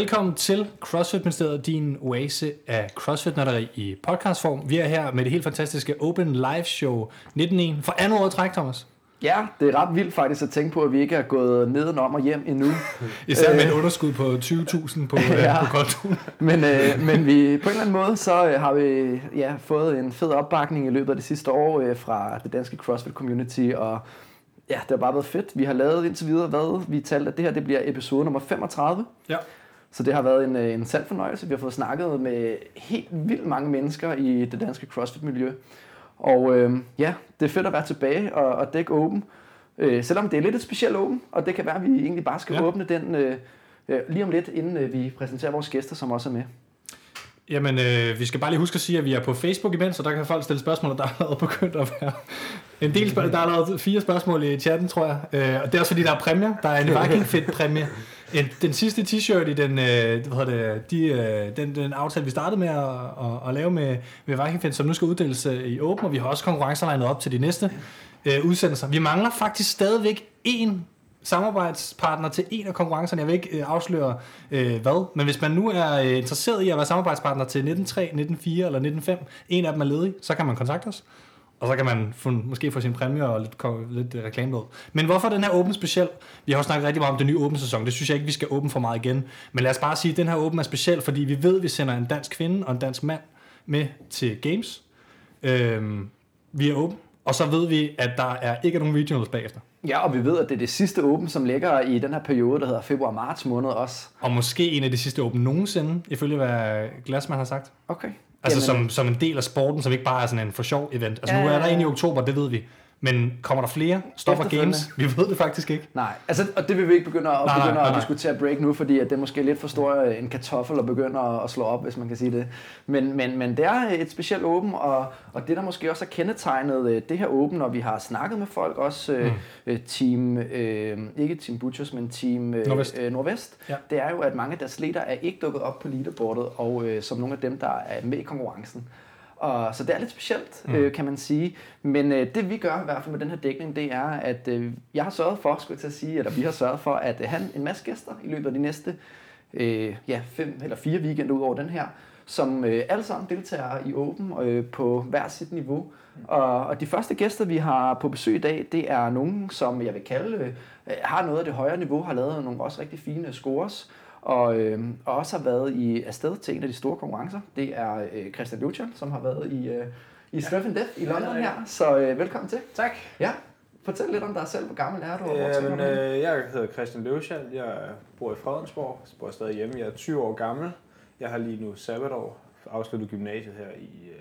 Velkommen til CrossFit Ministeriet, din oase af crossfit i podcastform. Vi er her med det helt fantastiske Open Live Show 19.1 for andet år træk, Thomas. Ja, det er ret vildt faktisk at tænke på, at vi ikke er gået nedenom og hjem endnu. Især med et underskud på 20.000 på, ja. på kontoen. men, øh, men vi, på en eller anden måde, så øh, har vi ja, fået en fed opbakning i løbet af det sidste år øh, fra det danske CrossFit Community, og ja, det har bare været fedt. Vi har lavet indtil videre, hvad vi talte, at det her det bliver episode nummer 35. Ja. Så det har været en, øh, en sand fornøjelse. Vi har fået snakket med helt vildt mange mennesker i det danske CrossFit-miljø. Og øh, ja, det er fedt at være tilbage og, og dække åben. Øh, selvom det er lidt et specielt åben, og det kan være, at vi egentlig bare skal ja. åbne den øh, øh, lige om lidt, inden øh, vi præsenterer vores gæster, som også er med. Jamen, øh, vi skal bare lige huske at sige, at vi er på Facebook imens, så der kan folk stille spørgsmål, og der er allerede begyndt at være en del spørgsmål. Der er allerede fire spørgsmål i chatten, tror jeg. Øh, og det er også fordi, der er præmier. Der er en Viking Fit præmie. En, den sidste t-shirt i den, øh, hvad det, de, øh, den, den aftale, vi startede med at, at, at lave med, med Viking Fit, som nu skal uddeles øh, i Open, og vi har også konkurrencer op til de næste øh, udsendelser. Vi mangler faktisk stadigvæk en samarbejdspartner til en af konkurrencerne. Jeg vil ikke øh, afsløre øh, hvad, men hvis man nu er øh, interesseret i at være samarbejdspartner til 19.3, 19.4 eller 19.5, en af dem er ledig, så kan man kontakte os. Og så kan man få, måske få sin præmie og lidt, lidt øh, reklame med. Men hvorfor den her åben speciel? Vi har jo snakket rigtig meget om den nye åben sæson. Det synes jeg ikke, vi skal åbne for meget igen. Men lad os bare sige, at den her åben er speciel, fordi vi ved, at vi sender en dansk kvinde og en dansk mand med til Games. Øhm, vi er åben. Og så ved vi, at der er ikke nogen regionals bagefter. Ja, og vi ved, at det er det sidste åben, som ligger i den her periode, der hedder februar-marts måned også. Og måske en af de sidste åben nogensinde, ifølge hvad Glassman har sagt. Okay. Altså som, som en del af sporten, som ikke bare er sådan en for sjov event. Altså ja, nu er der en i oktober, det ved vi. Men kommer der flere stopper games? Vi ved det faktisk ikke. Nej, altså, og det vil vi ikke begynde at, nej, begynde nej, nej, at diskutere break nu, fordi at det er måske lidt for stor øh, en kartoffel at begynde at, at slå op, hvis man kan sige det. Men, men, men det er et specielt åben, og, og det der måske også er kendetegnet øh, det her åben, når vi har snakket med folk, også øh, mm. team, øh, ikke Team Butchers, men Team øh, Nordvest, øh, Nordvest ja. det er jo, at mange af deres leder er ikke dukket op på leaderboardet, og øh, som nogle af dem, der er med i konkurrencen. Og, så det er lidt specielt, mm. øh, kan man sige. Men øh, det vi gør i hvert fald med den her dækning, det er, at øh, jeg har sørget for, skulle jeg til at sige, eller vi har sørget for, at øh, have en masse gæster i løbet af de næste øh, ja, fem eller fire weekender ud over den her, som øh, alle sammen deltager i Open øh, på hver sit niveau. Og, og de første gæster, vi har på besøg i dag, det er nogen, som jeg vil kalde, øh, har noget af det højere niveau, har lavet nogle også rigtig fine scores, og, øh, og også har været i afsted til en af de store konkurrencer. Det er øh, Christian Lucian, som har været i, øh, i Surf and Death i London her. Så øh, velkommen til. Tak. Ja. Fortæl lidt om dig selv. Hvor gammel er du? Og Jamen, øh, jeg hedder Christian Lucian. Jeg bor i Fredensborg. Jeg bor stadig hjemme. Jeg er 20 år gammel. Jeg har lige nu sabbatår. Afsluttet gymnasiet her i øh,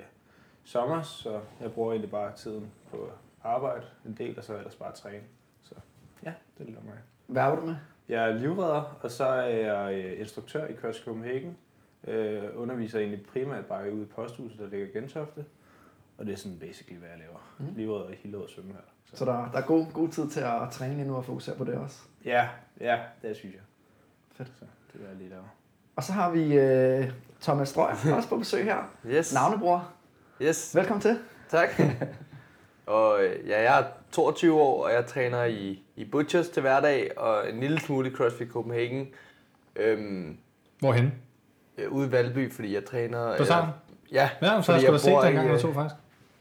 sommer, så jeg bruger egentlig bare tiden på arbejde en del, og så ellers bare træne. Så ja, det er lidt om mig. Hvad er du med? Jeg er livredder, og så er jeg øh, instruktør i CrossFit Copenhagen. Øh, underviser egentlig primært bare ude i posthuset, der ligger i Gentofte. Og det er sådan basically, hvad jeg laver. Mm. Livredder i Hillerød og svømme her. Så, så der, der er god, god tid til at træne nu og fokusere på det også? Ja, ja, det synes jeg. Fedt. Så det jeg lige lave. Og så har vi øh, Thomas Strøg også på besøg her. Yes. Navnebror. Yes. Velkommen til. Tak. og øh, ja, jeg er 22 år, og jeg træner i, i Butchers til hverdag, og en lille smule i CrossFit Copenhagen. Øhm, Hvorhen? Øh, ude i Valby, fordi jeg træner... På sammen? Ja, ja så skal du se den gang eller to faktisk.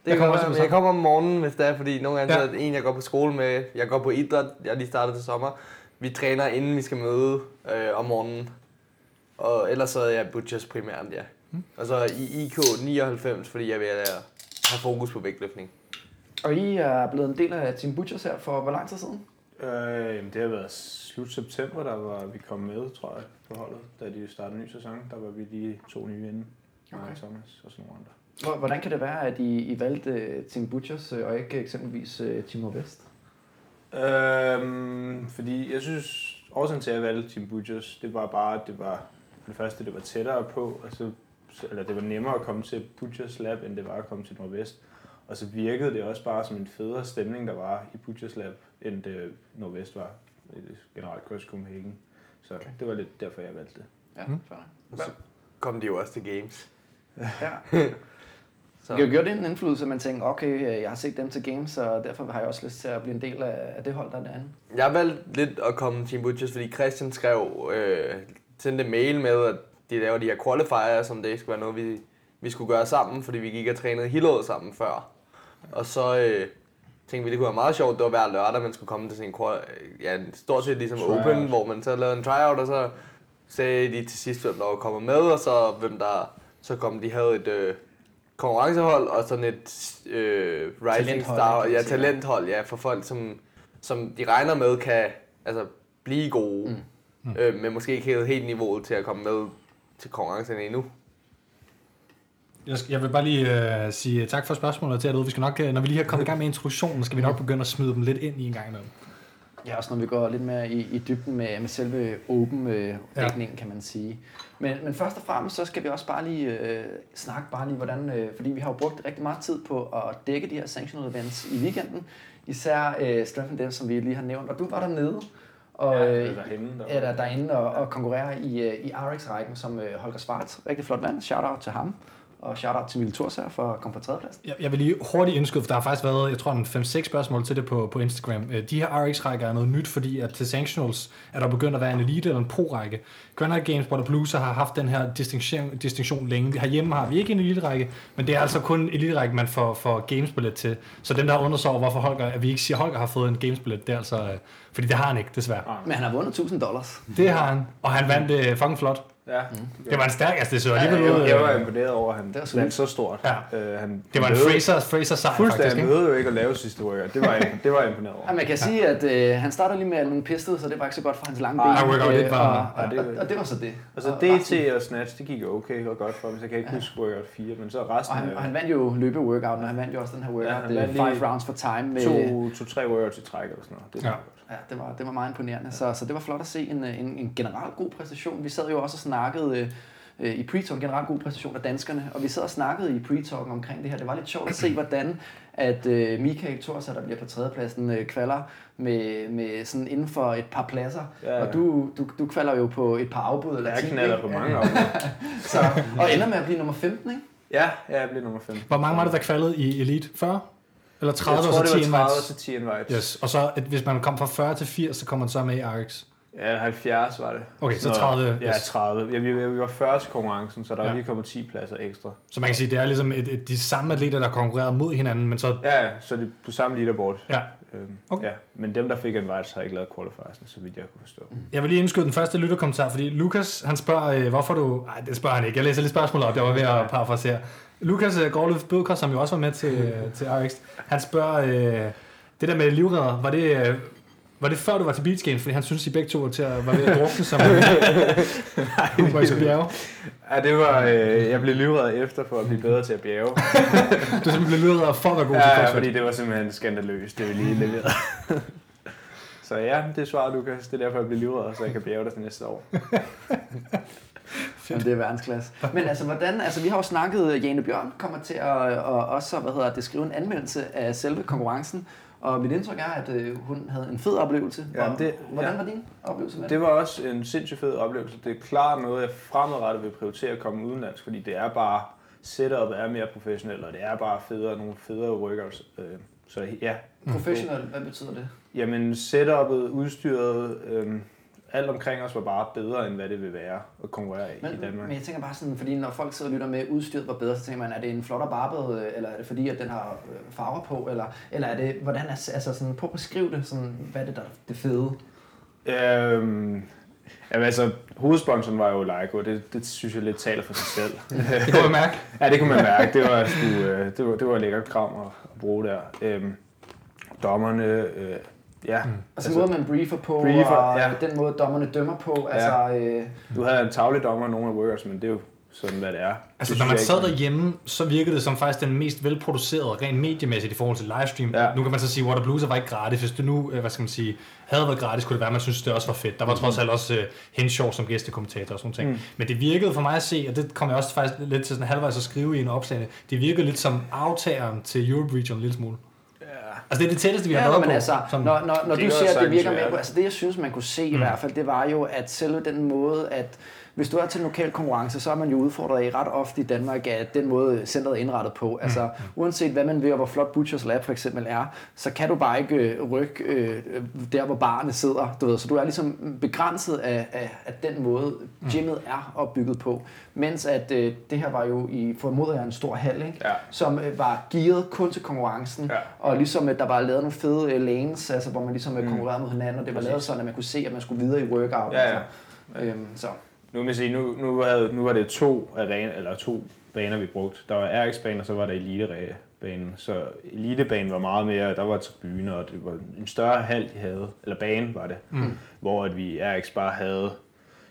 Det jeg kommer, også jeg kommer om morgenen, hvis det er, fordi nogle gange ja. så er en, jeg går på skole med, jeg går på idræt, jeg lige startet til sommer. Vi træner, inden vi skal møde øh, om morgenen. Og ellers så er jeg butchers primært, ja. Hmm. Og så i IK 99, fordi jeg vil have fokus på vægtløftning. Og I er blevet en del af Team Butchers her for hvor lang tid siden? Øh, det har været slut september, der var vi kom med, tror jeg, på holdet. Da de startede en ny sæson, der var vi lige to nye inde. Okay. Thomas og sådan nogle andre. Hvordan kan det være, at I, I valgte øh, Team Butchers øh, og ikke eksempelvis uh, Team Vest? Øhm, fordi jeg synes, årsagen til at jeg valgte Team Butchers, det var bare, at det var, for det første, det var tættere på, altså, eller det var nemmere at komme til Butchers Lab, end det var at komme til Nordvest. Og så virkede det også bare som en federe stemning, der var i Butchers Lab, end det Nordvest var. Generelt Cross Copenhagen. Så okay. det var lidt derfor, jeg valgte det. Ja, mm. Og så kom de jo også til Games. Ja. så. Det gjorde det en indflydelse, at man tænkte, okay, jeg har set dem til Games, og derfor har jeg også lyst til at blive en del af det hold, der er derinde? Jeg valgte lidt at komme til Team Butchers, fordi Christian skrev øh, sendte mail med, at de laver de her qualifier, som det skulle være noget, vi, vi skulle gøre sammen, fordi vi gik og trænede hele året sammen før. Og så øh, tænkte vi, det kunne være meget sjovt, det var hver lørdag, man skulle komme til sådan en, ja, stort set ligesom tryout. open, hvor man så lavede en tryout, og så sagde de til sidst, hvem der var kommet med, og så hvem der så kom, de havde et øh, konkurrencehold, og sådan et øh, rising star, ja, talenthold, ja, for folk, som, som de regner med kan altså, blive gode, mm. Mm. Øh, men måske ikke helt, helt niveauet til at komme med til konkurrencerne endnu. Jeg vil bare lige uh, sige tak for spørgsmålet til jer Vi skal nok, uh, når vi lige har kommet i gang med introduktionen, skal vi nok begynde at smide dem lidt ind i en gang imellem. Ja, også når vi går lidt mere i, i dybden med, med selve open-dækningen, ja. kan man sige. Men, men først og fremmest, så skal vi også bare lige øh, snakke bare lige, hvordan, øh, fordi vi har jo brugt rigtig meget tid på at dække de her sanctioned events i weekenden. Især øh, Strength and som vi lige har nævnt. Og du var dernede, og, ja, øh, derinde, der er der derinde og, og konkurrerer i, øh, i RX-rækken som øh, Holger Svarts. Rigtig flot mand. Shout-out til ham. Og shout-out til Mille her for at komme på tredjeplads. Jeg, jeg vil lige hurtigt indskyde, for der har faktisk været, jeg tror, en 5-6 spørgsmål til det på, på Instagram. Øh, de her RX-rækker er noget nyt, fordi at til Sanctionals er der begyndt at være en elite eller en pro-række. Granite Games, Border Blues har haft den her distinktion, distinktion længe. Herhjemme har vi ikke en elite-række, men det er altså kun en elite-række, man får, får gamesbillet til. Så den der har undret sig over, hvorfor Holger, at vi ikke siger, at Holger har fået en gamesbillet, det er altså, øh, fordi det har han ikke, desværre. Men han har vundet 1000 dollars. Det har han, og han vandt det uh, fucking flot. Ja. Mm. Det var en stærk, altså det så alligevel ja, jeg, jeg, var imponeret over, at han det var så stort. Ja. Uh, han det var en Fraser, Fraser sejr faktisk, ikke? Han jo ikke at lave sidste workout. Det var, det var jeg imponeret over. Ja, man kan ja. sige, at uh, han starter lige med nogle pistet, så det var ikke så godt for hans lange ben. Ah, workout, det var, og, og, og, og, det var så det. Altså DT og snatch, det gik jo okay og godt for ham, så jeg kan ikke huske workout 4, men så resten... Og han, og han vandt jo løbe workout, og han vandt jo også den her workout, ja, 5 rounds for time. Med to, to, tre workouts i træk eller sådan noget. Det ja. Ja, det var, det var meget imponerende. Så, så det var flot at se en, en, en generelt god præstation. Vi sad jo også og snakkede øh, i pre-talk, en generelt god præstation af danskerne, og vi sad og snakkede i pre-talk omkring det her. Det var lidt sjovt at se, hvordan at øh, Michael Thorsa, der bliver på tredjepladsen, øh, kvalder med, med sådan inden for et par pladser. Ja, ja. Og du, du, du kvalder jo på et par afbud. Eller jeg knaller på mange afbud. så, og ender med at blive nummer 15, ikke? Ja, ja jeg blev nummer 15. Hvor mange var det, der kvalede i Elite? 40? Eller 30 jeg tror, og så 10 invites? 30 til 10 invites. Yes. Og så, at hvis man kom fra 40 til 80, så kommer man så med i RX? Ja, 70 var det. Okay, så 30. Ja, 30. Ja, vi, vi var 40 til konkurrencen, så der ja. er lige kommet 10 pladser ekstra. Så man kan sige, det er ligesom et, et, de samme atleter, der konkurrerer mod hinanden, men så... Ja, så det er på samme leaderboard. Ja. Øhm, okay. ja. Men dem, der fik vej, har ikke lavet qualifiers, så vidt jeg kunne forstå. Jeg vil lige indskyde den første lytterkommentar, fordi Lukas, han spørger, øh, hvorfor du... Nej, det spørger han ikke. Jeg læser lige spørgsmålet op, jeg var ved at parafrasere. Lukas øh, Gårdløf Bødker, som jo også var med til, øh, til RX, han spørger, øh, det der med livredder, var det, øh, var det før du var til Beach Games, fordi han synes, I begge to var til at, var ved at drukne som Nej, det bjerge? Ja, det var, øh, jeg blev livredder efter for at blive bedre til at bjerge. du simpelthen blev livredder for at være god ja, til Ja, fordi det var simpelthen skandaløst, det vi lige leverede. så ja, det svarer Lukas. Det er derfor, jeg bliver livredder, så jeg kan bjerge det til næste år. Jamen, det er verdensklasse. Men altså, hvordan, altså, vi har jo snakket, Jane Bjørn kommer til at og også hvad hedder det, skrive en anmeldelse af selve konkurrencen. Og mit indtryk er, at øh, hun havde en fed oplevelse. Ja, det, hvordan ja. var din oplevelse med det? Det var også en sindssygt fed oplevelse. Det er klart noget, jeg fremadrettet vil prioritere at komme udenlands, fordi det er bare, setup er mere professionelt, og det er bare federe, nogle federe workouts. Øh, så ja. Professionelt, hvad betyder det? Jamen setupet, udstyret, øh, alt omkring os var bare bedre, end hvad det vil være at konkurrere i, men, i Danmark. Men jeg tænker bare sådan, fordi når folk sidder og lytter med, udstyret var bedre, så tænker man, er det en flottere barbet, øh, eller er det fordi, at den har øh, farver på, eller, eller er det, hvordan er, altså sådan, prøv at beskrive det, sådan, hvad er det der det fede? Øhm, Jamen altså, hovedsponsoren var jo Leico, det, det synes jeg lidt taler for sig selv. det kunne man mærke. ja, det kunne man mærke. Det var, sgu, øh, det var, det var lækkert kram at, at bruge der. Øhm, dommerne, øh, Ja. Mm. Altså, altså måden man briefer på, briefer, og ja. den måde dommerne dømmer på. Altså, ja. øh... Du havde en tavlig dommer nogle af workers, men det er jo sådan, hvad det er. Altså, det når man sad derhjemme, så virkede det som faktisk den mest velproducerede, rent mediemæssigt i forhold til livestream. Ja. Nu kan man så sige, Water Blues var ikke gratis. Hvis det nu, øh, hvad skal man sige, havde været gratis, kunne det være, at man synes, det også var fedt. Der var mm. trods alt også uh, Henshaw som gæstekommentator og sådan ting. Mm. Men det virkede for mig at se, og det kom jeg også faktisk lidt til sådan halvvejs at skrive i en opslag, det virkede lidt som aftageren til Europe Region en lille smule. Altså det er det tætteste, vi har ja, været men på. Altså, som, når, når, når du siger, at det virker med altså det jeg synes, man kunne se i hvert fald, det var jo, at selve den måde, at hvis du er til en lokal konkurrence, så er man jo udfordret i ret ofte i Danmark af den måde, centret er indrettet på. Altså, uanset hvad man vil, og hvor flot Butchers Lab for eksempel er, så kan du bare ikke øh, rykke øh, der, hvor barnet sidder. Du ved. Så du er ligesom begrænset af, af, af den måde, gymmet er opbygget på. Mens at øh, det her var jo i, formoder jeg, en stor hal, ikke? Ja. som øh, var gearet kun til konkurrencen. Ja. Og ligesom, at der var lavet nogle fede øh, lanes, altså, hvor man ligesom mm. konkurrerede mod hinanden, og det var lavet sådan, at man kunne se, at man skulle videre i workout. Ja, ja. Altså. Øhm, så. Nu, man sige, nu, nu, var, nu var det to, arena, eller to baner, vi brugte. Der var RX-banen, og så var der Elite-banen. Så Elite-banen var meget mere, der var tribuner, og det var en større hal, de havde. Eller bane var det. Mm. Hvor at vi RX bare havde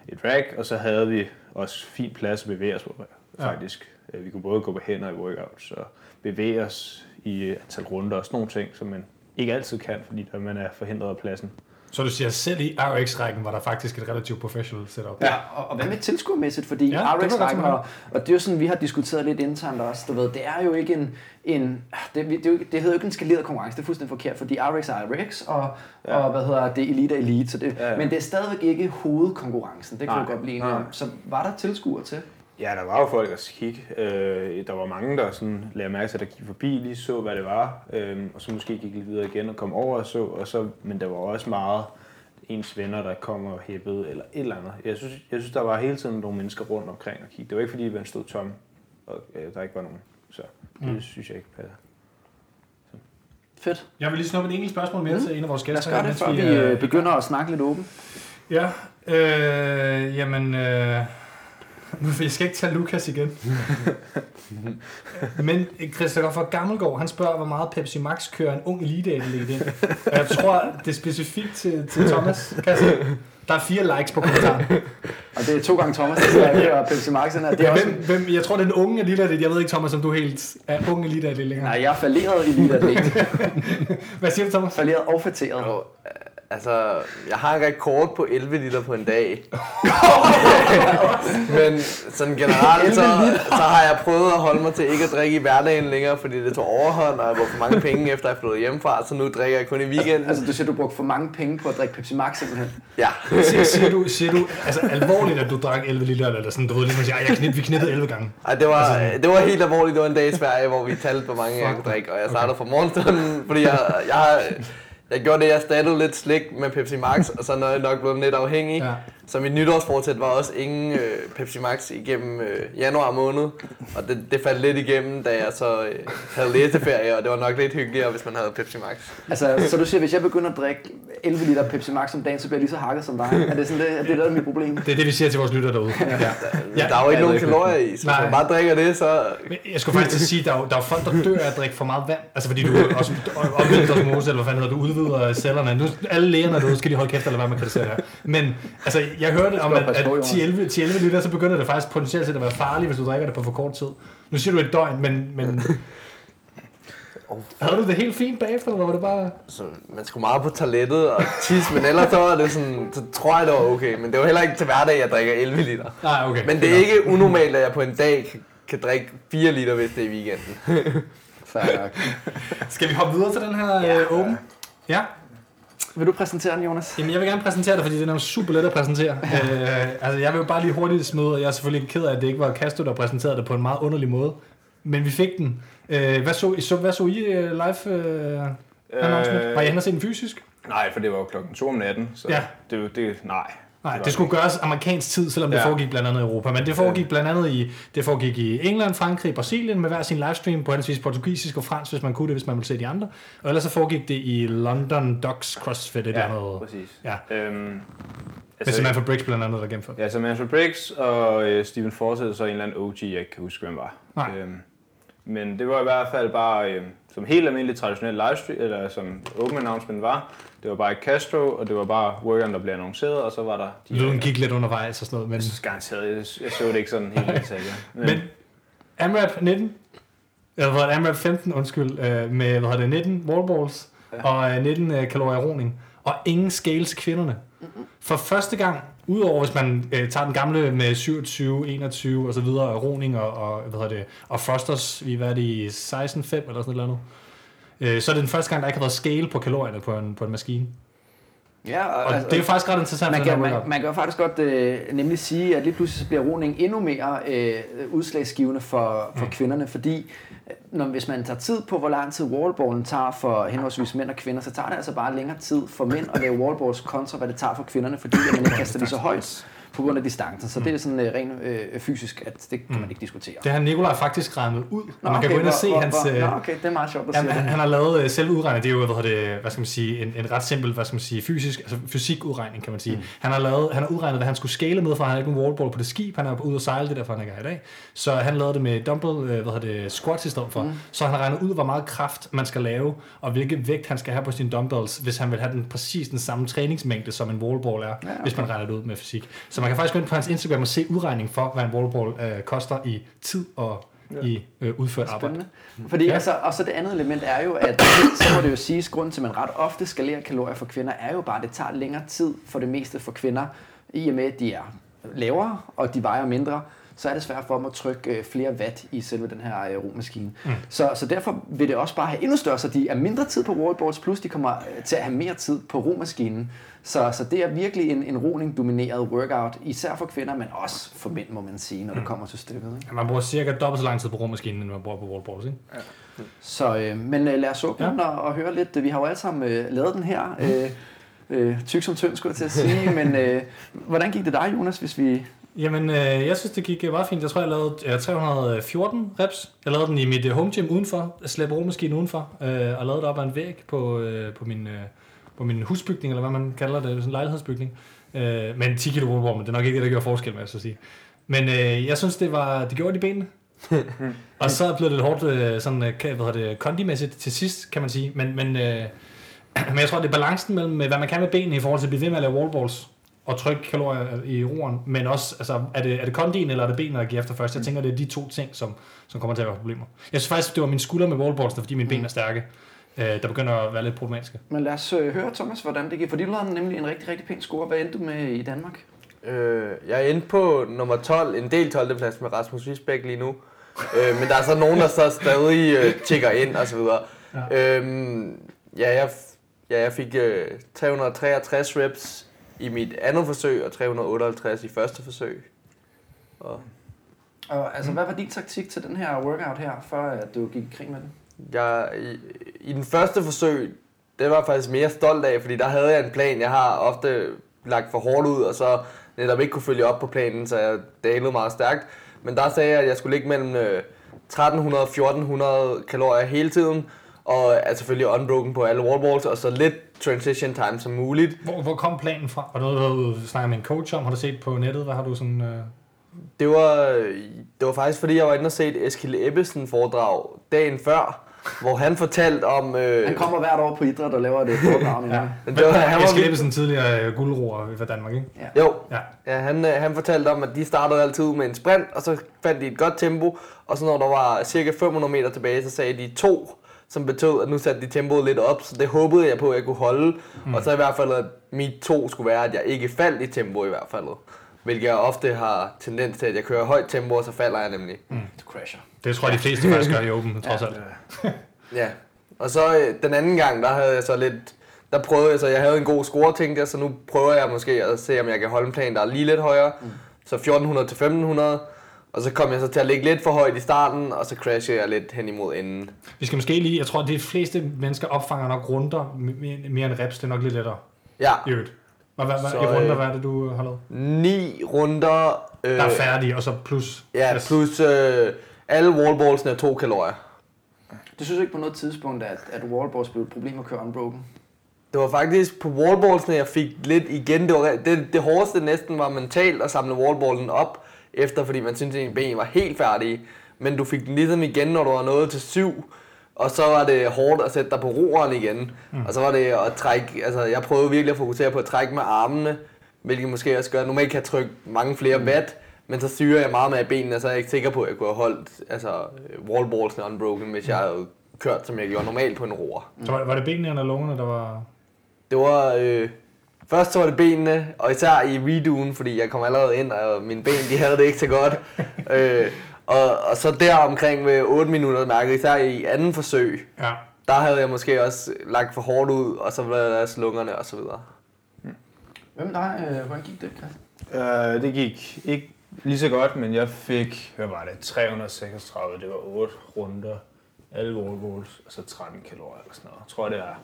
et rack, og så havde vi også fin plads at bevæge os på, faktisk. Ja. Vi kunne både gå på hænder i workouts og bevæge os i antal runder og sådan nogle ting, som man ikke altid kan, fordi man er forhindret af pladsen. Så du siger, selv i RX-rækken var der faktisk et relativt professional setup. Ja, og, og hvad med tilskuermæssigt? Fordi Ja, ja, det var RX godt rækken, til og, og det er jo sådan, vi har diskuteret lidt internt også, du ved, det er jo ikke en, en det, det, det hedder jo ikke en skaleret konkurrence, det er fuldstændig forkert, fordi RX er RX, og, ja. og hvad hedder det, Elite er Elite, så det, Ja, ja, men det er stadigvæk ikke hovedkonkurrencen, det kan Nej, vi godt blive enige om. Så var der tilskuere til? Ja, der var jo folk, der kiggede. Øh, der var mange, der sådan lagde mærke til, at der gik forbi, lige så, hvad det var, øh, og så måske gik lidt videre igen og kom over og så, og så men der var også meget ens venner, der kom og hæppede, eller et eller andet. Jeg synes, jeg synes, der var hele tiden nogle mennesker rundt omkring og kiggede. Det var ikke, fordi man stod tom, og øh, der ikke var nogen. Så det mm. synes jeg ikke passer. Fedt. Jeg vil lige snuppe et enkelt spørgsmål mere til en af vores Lad os gæster. gøre det, før vi øh, øh, begynder at snakke lidt åbent. Ja, øh, jamen... Øh, nu jeg skal ikke tage Lukas igen. Men Christoffer Gammelgaard, han spørger, hvor meget Pepsi Max kører en ung elite atlet ind. Og jeg tror, det er specifikt til, til Thomas. Kan jeg se? Der er fire likes på kommentaren. Og det er to gange Thomas, der sidder her og Pepsi Max. her. Det er også, Hvem, hvem, jeg tror, det er en unge elite atlet. Jeg ved ikke, Thomas, om du helt er ung elite atlet længere. nej, jeg er falderet elite atlet. Hvad siger du, Thomas? Falderet og fætteret. Og, altså, jeg har en rekord på 11 liter på en dag. Men sådan generelt, så, så har jeg prøvet at holde mig til ikke at drikke i hverdagen længere, fordi det tog overhånd, og jeg brugte for mange penge efter jeg flyttede hjemmefra, så nu drikker jeg kun i weekenden. Altså, du siger, du brugte for mange penge på at drikke Pepsi Max simpelthen. Ja. Siger, siger, du, siger du altså alvorligt, at du drak 11 liter, eller sådan, du ved, ligesom, at jeg knit, vi knittede 11 gange? Ej, det var, det var helt alvorligt. Det var en dag i Sverige, hvor vi talte, hvor mange jeg Fuck, kunne drikke, og jeg startede fra morgenstunden, fordi jeg, jeg, har- jeg gjorde det, jeg erstattede lidt slik med Pepsi Max, og så er jeg nok blevet lidt afhængig. Ja. Så mit nytårsfortsæt var også ingen øh, Pepsi Max igennem øh, januar måned, og det, det faldt lidt igennem, da jeg så øh, havde læseferie, og det var nok lidt hyggeligere, hvis man havde Pepsi Max. Altså, så du siger, hvis jeg begynder at drikke 11 liter Pepsi Max om dagen, så bliver jeg lige så hakket som dig. Er det sådan, det, er det der er mit problem? Det er det, vi siger til vores lytter derude. Ja. Ja, Ja, der er jo ikke ja, nogen er kalorier i, så hvis man bare drikker det, så... Men Jeg skulle faktisk sige, der er, jo, der er folk, der dør af at drikke for meget vand. Altså fordi du også omvendt osmose, eller hvad fanden hedder, du udvider cellerne. Nu, alle lægerne derude skal de holde kæft, eller hvad man kan det her. Men altså, jeg hørte om, at, at på, Jonas. 10-11 10-11 liter, så begynder det faktisk potentielt set at være farligt, hvis du drikker det på for kort tid. Nu siger du et døgn, men, men Oh, havde du det helt fint bagefter, eller var det bare... Så man skulle meget på toilettet og tisse, men ellers så var det sådan, så tror jeg, det var okay. Men det var heller ikke til hverdag, jeg drikker 11 liter. Nej, okay. Men det er ikke unormalt, at jeg på en dag kan, drikke 4 liter, hvis det er i weekenden. Fair. Skal vi hoppe videre til den her ja. øh, åben? Ja. Vil du præsentere den, Jonas? Jamen, jeg vil gerne præsentere det, fordi den er jo super let at præsentere. øh, altså, jeg vil jo bare lige hurtigt smide, og jeg er selvfølgelig ked af, at det ikke var Castro, der præsenterede det på en meget underlig måde. Men vi fik den. Øh, hvad, så, I- så, hvad så I øh, live øh? Øh, Var I hen og se den fysisk? Nej, for det var jo klokken 2 om natten, så Ja. det, det, nej. Nej, det skulle gøres amerikansk tid, selvom det Ja. foregik blandt andet i Europa. Men det foregik blandt andet i, det foregik i England, Frankrig, Brasilien med hver sin livestream på henholdsvis portugisisk og fransk, hvis man kunne det, hvis man ville se de andre. Og ellers så foregik det i London Docs CrossFit, et Ja, eller andet. præcis. Ja. Øhm, altså, Samantha Briggs blandt andet, der gennemførte. Ja, så Manfred Briggs og øh, Steven Forsett, så en eller anden OG, jeg ikke kan huske, hvem var. Nej. Øhm, men det var i hvert fald bare, øh, som helt almindelig traditionel livestream, eller som open announcement var, det var bare et Castro, og det var bare workeren, der blev annonceret, og så var der... De, Lyden gik lidt undervejs og sådan noget, men... Jeg synes garanteret, jeg, jeg så det ikke sådan helt i detaljer. Men AMRAP 19, eller hvad AMRAP 15, undskyld, øh, med, hvad hedder det, 19 wallballs ja. og øh, 19 øh, kalorier roning, og ingen scale til kvinderne. For første gang, udover hvis man øh, tager den gamle med 27, 21 og så videre, og roning og, og, hvad hedder det, og thrusters, vi var det i 16, 5 eller sådan et eller andet. øh, så er det den første gang, der ikke har været scale på kalorierne på en, på en maskine. Ja, og, og altså, det er jo faktisk ret interessant. Man kan, man, man kan jo faktisk godt øh, nemlig sige, at lige pludselig så bliver roning endnu mere øh, udslagsgivende for, for mm. kvinderne, fordi når, hvis man tager tid på, hvor lang tid wallballen tager for henholdsvis mænd og kvinder, så tager det altså bare længere tid for mænd at lave wallballs kontra, hvad det tager for kvinderne, fordi man ikke kaster det så højt på grund af distancen. Så det er sådan uh, rent uh, fysisk, at det kan man mm. ikke diskutere. Det har Nikolaj faktisk regnet ud, og man okay, kan gå ind og se hvor, hans... Hvor, nå, okay, det er meget sjovt at han, han, han, har lavet uh, selv udregnet, det er jo, hvad, det, hvad skal man sige, en, en ret simpel, hvad skal man sige, fysisk, altså fysikudregning, kan man sige. Mm. Han har lavet, han har udregnet, hvad han skulle scale med, for han har ikke nogen wallball på det skib, han er ude og sejle, det derfor han ikke er i dag. Så han lavede det med dumbbell, hvad hedder det, squats i stedet for. Mm. Så han har regnet ud, hvor meget kraft man skal lave, og hvilken vægt han skal have på sine dumbbells, hvis han vil have den præcis den samme træningsmængde, som en wallball er, ja, okay. hvis man regner det ud med fysik. Så man kan faktisk gå ind på hans Instagram og se udregning for, hvad en wallball øh, koster i tid og ja. i øh, udført arbejde. Fordi ja. altså, og så det andet element er jo, at så må det jo siges, grund til, at man ret ofte skalerer kalorier for kvinder, er jo bare, at det tager længere tid for det meste for kvinder, i og med, at de er lavere, og de vejer mindre, så er det svært for dem at trykke øh, flere watt i selve den her øh, romaskine. Mm. Så, så derfor vil det også bare have endnu større, så de er mindre tid på wallboards, plus de kommer øh, til at have mere tid på romaskinen. Så, så det er virkelig en, en roning-domineret workout, især for kvinder, men også for mænd, må man sige, når mm. det kommer til stykket. Ikke? Man bruger cirka dobbelt så lang tid på romaskinen, end man bruger på wallboards, ikke? Ja. Så, øh, men øh, lad os åbne ja. og, og høre lidt. Vi har jo alle sammen øh, lavet den her. Øh, øh, tyk som tynd, skulle jeg til at sige. men øh, hvordan gik det dig, Jonas, hvis vi Jamen, øh, jeg synes, det gik øh, meget fint. Jeg tror, jeg lavede øh, 314 reps. Jeg lavede den i mit øh, home gym udenfor. Jeg slæber romaskinen udenfor. Øh, og lavede det op ad en væg på, øh, på, min, øh, på min husbygning, eller hvad man kalder det. Sådan en lejlighedsbygning. Øh, men 10 kilo men det er nok ikke det, der gjorde forskel, med, jeg så sige. Men øh, jeg synes, det var det gjorde de benene. og så blev det lidt hårdt øh, sådan, øh, hvad hedder det, kondimæssigt til sidst, kan man sige. Men, men, øh, men jeg tror, det er balancen mellem, hvad man kan med benene i forhold til at blive ved med at lave wallballs og trykke kalorier i roeren, men også, altså, er det, er det kondien, eller er det benene, der giver efter først? Jeg tænker, det er de to ting, som, som kommer til at være problemer. Jeg synes faktisk, det var min skulder med wallballs, fordi mine ben er stærke, øh, der begynder at være lidt problematiske. Men lad os øh, høre, Thomas, hvordan det gik, for de lavede nemlig en rigtig, rigtig pæn score. Hvad endte du med i Danmark? Øh, jeg endte på nummer 12, en del 12. plads med Rasmus Wiesbæk lige nu. øh, men der er så nogen, der så stadig øh, tjekker ind og så videre. Ja. Øhm, ja, jeg, ja, jeg fik øh, 363 reps i mit andet forsøg, og 358 i første forsøg. Og, og altså, hvad var din taktik til den her workout her, før at du gik i krig med den? Jeg, i, I den første forsøg, det var jeg faktisk mere stolt af, fordi der havde jeg en plan. Jeg har ofte lagt for hårdt ud, og så netop ikke kunne følge op på planen, så jeg dalede meget stærkt. Men der sagde jeg, at jeg skulle ligge mellem 1300 og 1400 kalorier hele tiden, og er selvfølgelig unbroken på alle wallballs, og så lidt transition time som muligt. Hvor, hvor kom planen fra? Var det noget, du snakker med en coach om? Har du set på nettet? Hvad har du sådan... Øh... Det var, det var faktisk, fordi jeg var inde og set Eskil Ebbesen foredrag dagen før, hvor han fortalte om... Øh... Han kommer hvert år på idræt og laver det foredrag. ja. det var, han var Eskil Ebbesen tidligere øh, guldroer for Danmark, ikke? Ja. Jo. Ja. ja han, øh, han fortalte om, at de startede altid med en sprint, og så fandt de et godt tempo, og så når der var cirka 500 meter tilbage, så sagde de to som betød, at nu satte de tempoet lidt op, så det håbede jeg på, at jeg kunne holde. Mm. Og så i hvert fald, at mit to skulle være, at jeg ikke faldt i tempo i hvert fald. Hvilket jeg ofte har tendens til, at jeg kører højt tempo, og så falder jeg nemlig. Mm. Du crasher. Det tror jeg, de fleste faktisk gør i Open, trods alt. ja. Og så øh, den anden gang, der havde jeg så lidt... Der prøvede jeg så, jeg havde en god score, tænkte jeg, så nu prøver jeg måske at se, om jeg kan holde en plan, der er lige lidt højere. Mm. Så 1400 til 1500. Og så kom jeg så til at ligge lidt for højt i starten, og så crashede jeg lidt hen imod enden. Vi skal måske lige, jeg tror, at de fleste mennesker opfanger nok runder mere end reps, det er nok lidt lettere. Ja. I øvrigt. Hvad, hvad, så, i runder, hvad er det, du har lavet? Ni runder. Øh, der er færdige, og så plus... Ja, yes. plus øh, alle wallballsene er to kalorier. Du synes ikke på noget tidspunkt, at, at wallballs blev et problem at køre unbroken? Det var faktisk på wallballsene, jeg fik lidt igen. Det, var, det, det hårdeste næsten var mentalt at samle wallballen op efter, fordi man syntes, at ens ben var helt færdige. Men du fik den ligesom igen, når du var nået til syv. Og så var det hårdt at sætte dig på roeren igen. Mm. Og så var det at trække, altså jeg prøvede virkelig at fokusere på at trække med armene, hvilket måske også gør, at normalt kan trykke mange flere mm. watt, men så styrer jeg meget med benene, og så er jeg ikke sikker på, at jeg kunne have holdt altså, wallballsene unbroken, hvis jeg havde kørt, som jeg gjorde normalt på en roer. Så var, var det benene eller lungerne, der var... Det var, øh, Først så var det benene, og især i redoen, fordi jeg kom allerede ind, og mine ben de havde det ikke så godt. øh, og, og så der omkring ved 8 minutter mærkede især i anden forsøg, ja. der havde jeg måske også lagt for hårdt ud, og så var der lungerne og så videre. Hvem dig? Øh, hvordan gik det, Christian? Uh, det gik ikke lige så godt, men jeg fik, hvad var det, 336, det var 8 runder, alle wall goals, og så 13 kalorier eller sådan noget, tror jeg det er.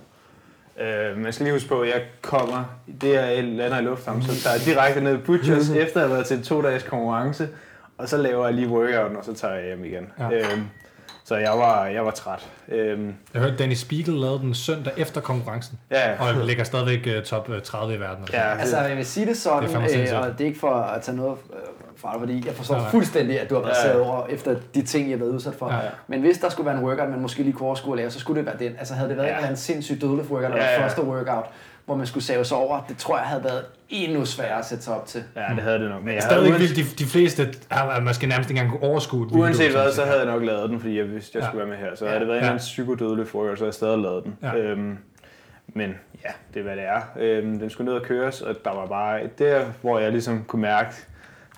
Uh, man skal lige huske på, at jeg kommer, det jeg lander i lufthavnen, så tager jeg direkte ned i Butchers, efter at have været til en to-dages konkurrence, og så laver jeg lige workouten, og så tager jeg hjem igen. Ja. Uh, så jeg var, jeg var træt. Øhm. Jeg hørte, Danny Spiegel lavede den søndag efter konkurrencen. Ja. Og ligger stadigvæk uh, top 30 i verden. Ja, altså, jeg vil sige det sådan, det øh, og det er ikke for at tage noget øh, fra det, fordi jeg forstår ja, fuldstændig, at du har været ja, ja. over efter de ting, jeg har været udsat for. Ja, ja. Men hvis der skulle være en workout, man måske lige kunne overskue at lave, så skulle det være den. Altså havde det været ja. en sindssygt dødelig workout, eller ja, ja. første workout, hvor man skulle save sig over, det tror jeg havde været endnu sværere at sætte sig op til. Ja, det havde det nok. Men jeg Stadig vildt, de, de fleste har måske nærmest ikke engang kunne overskue det. Uanset hvad, så havde jeg nok lavet den, fordi jeg vidste, jeg ja. skulle være med her. Så ja. havde det været ja. en psykodødelig frokost, så havde jeg stadig lavet den. Ja. Øhm, men ja, det er hvad det er. Øhm, den skulle ned og køres, og der var bare der, hvor jeg ligesom kunne mærke,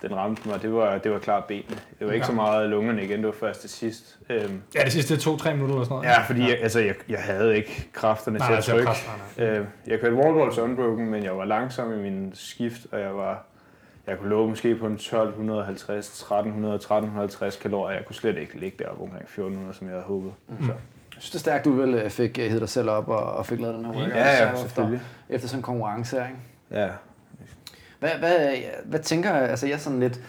den ramte mig, det var, det var klart benene. Det var ikke ja. så meget lungerne igen, det var først til sidst. Øhm, ja, det sidste to-tre minutter eller sådan noget. Ja, fordi ja. Jeg, altså, jeg, jeg havde ikke kræfterne nej, til at altså, trykke. Kraft, øh, jeg kørte wallballs unbroken, men jeg var langsom i min skift, og jeg var jeg kunne love måske på en 1250, 1300, 1350 kalorier. Jeg kunne slet ikke ligge deroppe omkring 1400, som jeg havde håbet. Mm. Så. Jeg synes, det er stærkt, du vel øh, fik heddet dig selv op og, og fik lavet den her workout. Ja, ja. Efter, efter sådan en konkurrence, ikke? Ja, hvad, hvad, hvad tænker altså jeg sådan lidt,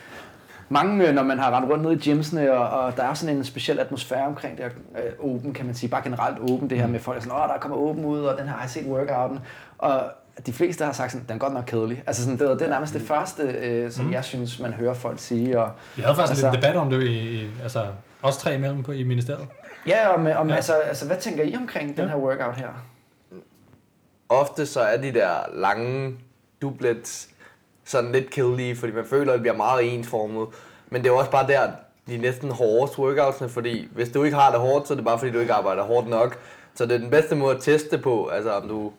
mange, når man har rendt rundt ned i gymsene, og, og der er sådan en speciel atmosfære omkring det her øh, open, kan man sige, bare generelt open, det her med folk er sådan, åh, der kommer open ud, og den her har jeg set workouten, og de fleste har sagt sådan, den er godt nok kedelig. Altså sådan, det, det er nærmest det første, øh, som mm. jeg synes, man hører folk sige. Og, Vi havde faktisk altså, lidt debat om det, i, i, altså os tre imellem på, i ministeriet. Ja, om, om ja. Altså, altså, hvad tænker I omkring ja. den her workout her? Ofte så er de der lange doublets, sådan lidt kedelige, fordi man føler, at det bliver meget ensformet. Men det er også bare der, de næsten hårdeste workoutsene, fordi hvis du ikke har det hårdt, så er det bare fordi, du ikke arbejder hårdt nok. Så det er den bedste måde at teste på, altså om du,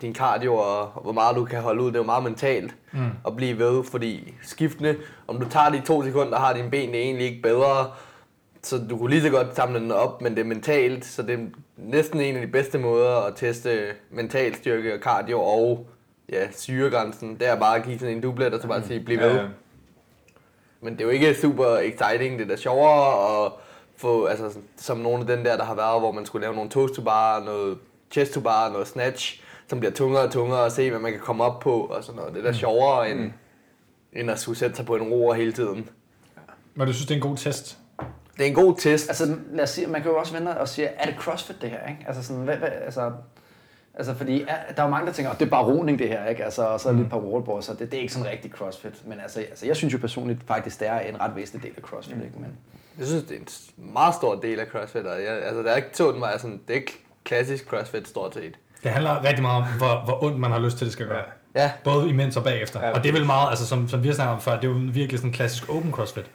din cardio og, hvor meget du kan holde ud, det er jo meget mentalt mm. at blive ved, fordi skiftende, om du tager de to sekunder, har dine ben egentlig ikke bedre, så du kunne lige så godt samle den op, men det er mentalt, så det er næsten en af de bedste måder at teste mental styrke og cardio og ja, syregrænsen, det er bare at give sådan en dublet, og så bare mm. sige, bliv ved. Ja, ja. Men det er jo ikke super exciting, det er da sjovere at få, altså som nogle af den der, der har været, hvor man skulle lave nogle toast to bar, noget chest to bar, noget snatch, som bliver tungere og tungere at se, hvad man kan komme op på, og sådan noget. Det er da mm. sjovere, end, mm. end at skulle sætte sig på en roer hele tiden. Men du synes, det er en god test? Det er en god test. Altså, lad os sige, man kan jo også vente og sige, er det CrossFit det her, ikke? Altså sådan, hvad, hvad, altså, Altså, fordi der er jo mange, der tænker, at det er bare roning det her, ikke? Altså, og så er mm. lidt par wallballs, så det, det er ikke sådan rigtig crossfit. Men altså, altså, jeg synes jo personligt faktisk, det er en ret væsentlig del af crossfit, mm. ikke? Men... Jeg synes, det er en meget stor del af crossfit, og jeg, altså, der er ikke sådan, mig, sådan, det er ikke klassisk crossfit stort set. Det handler rigtig meget om, hvor, hvor ondt man har lyst til, det skal gøre. Ja. Både imens og bagefter. Ja, og det er vel meget, altså, som, som vi har snakket om før, det er jo virkelig sådan en klassisk open crossfit,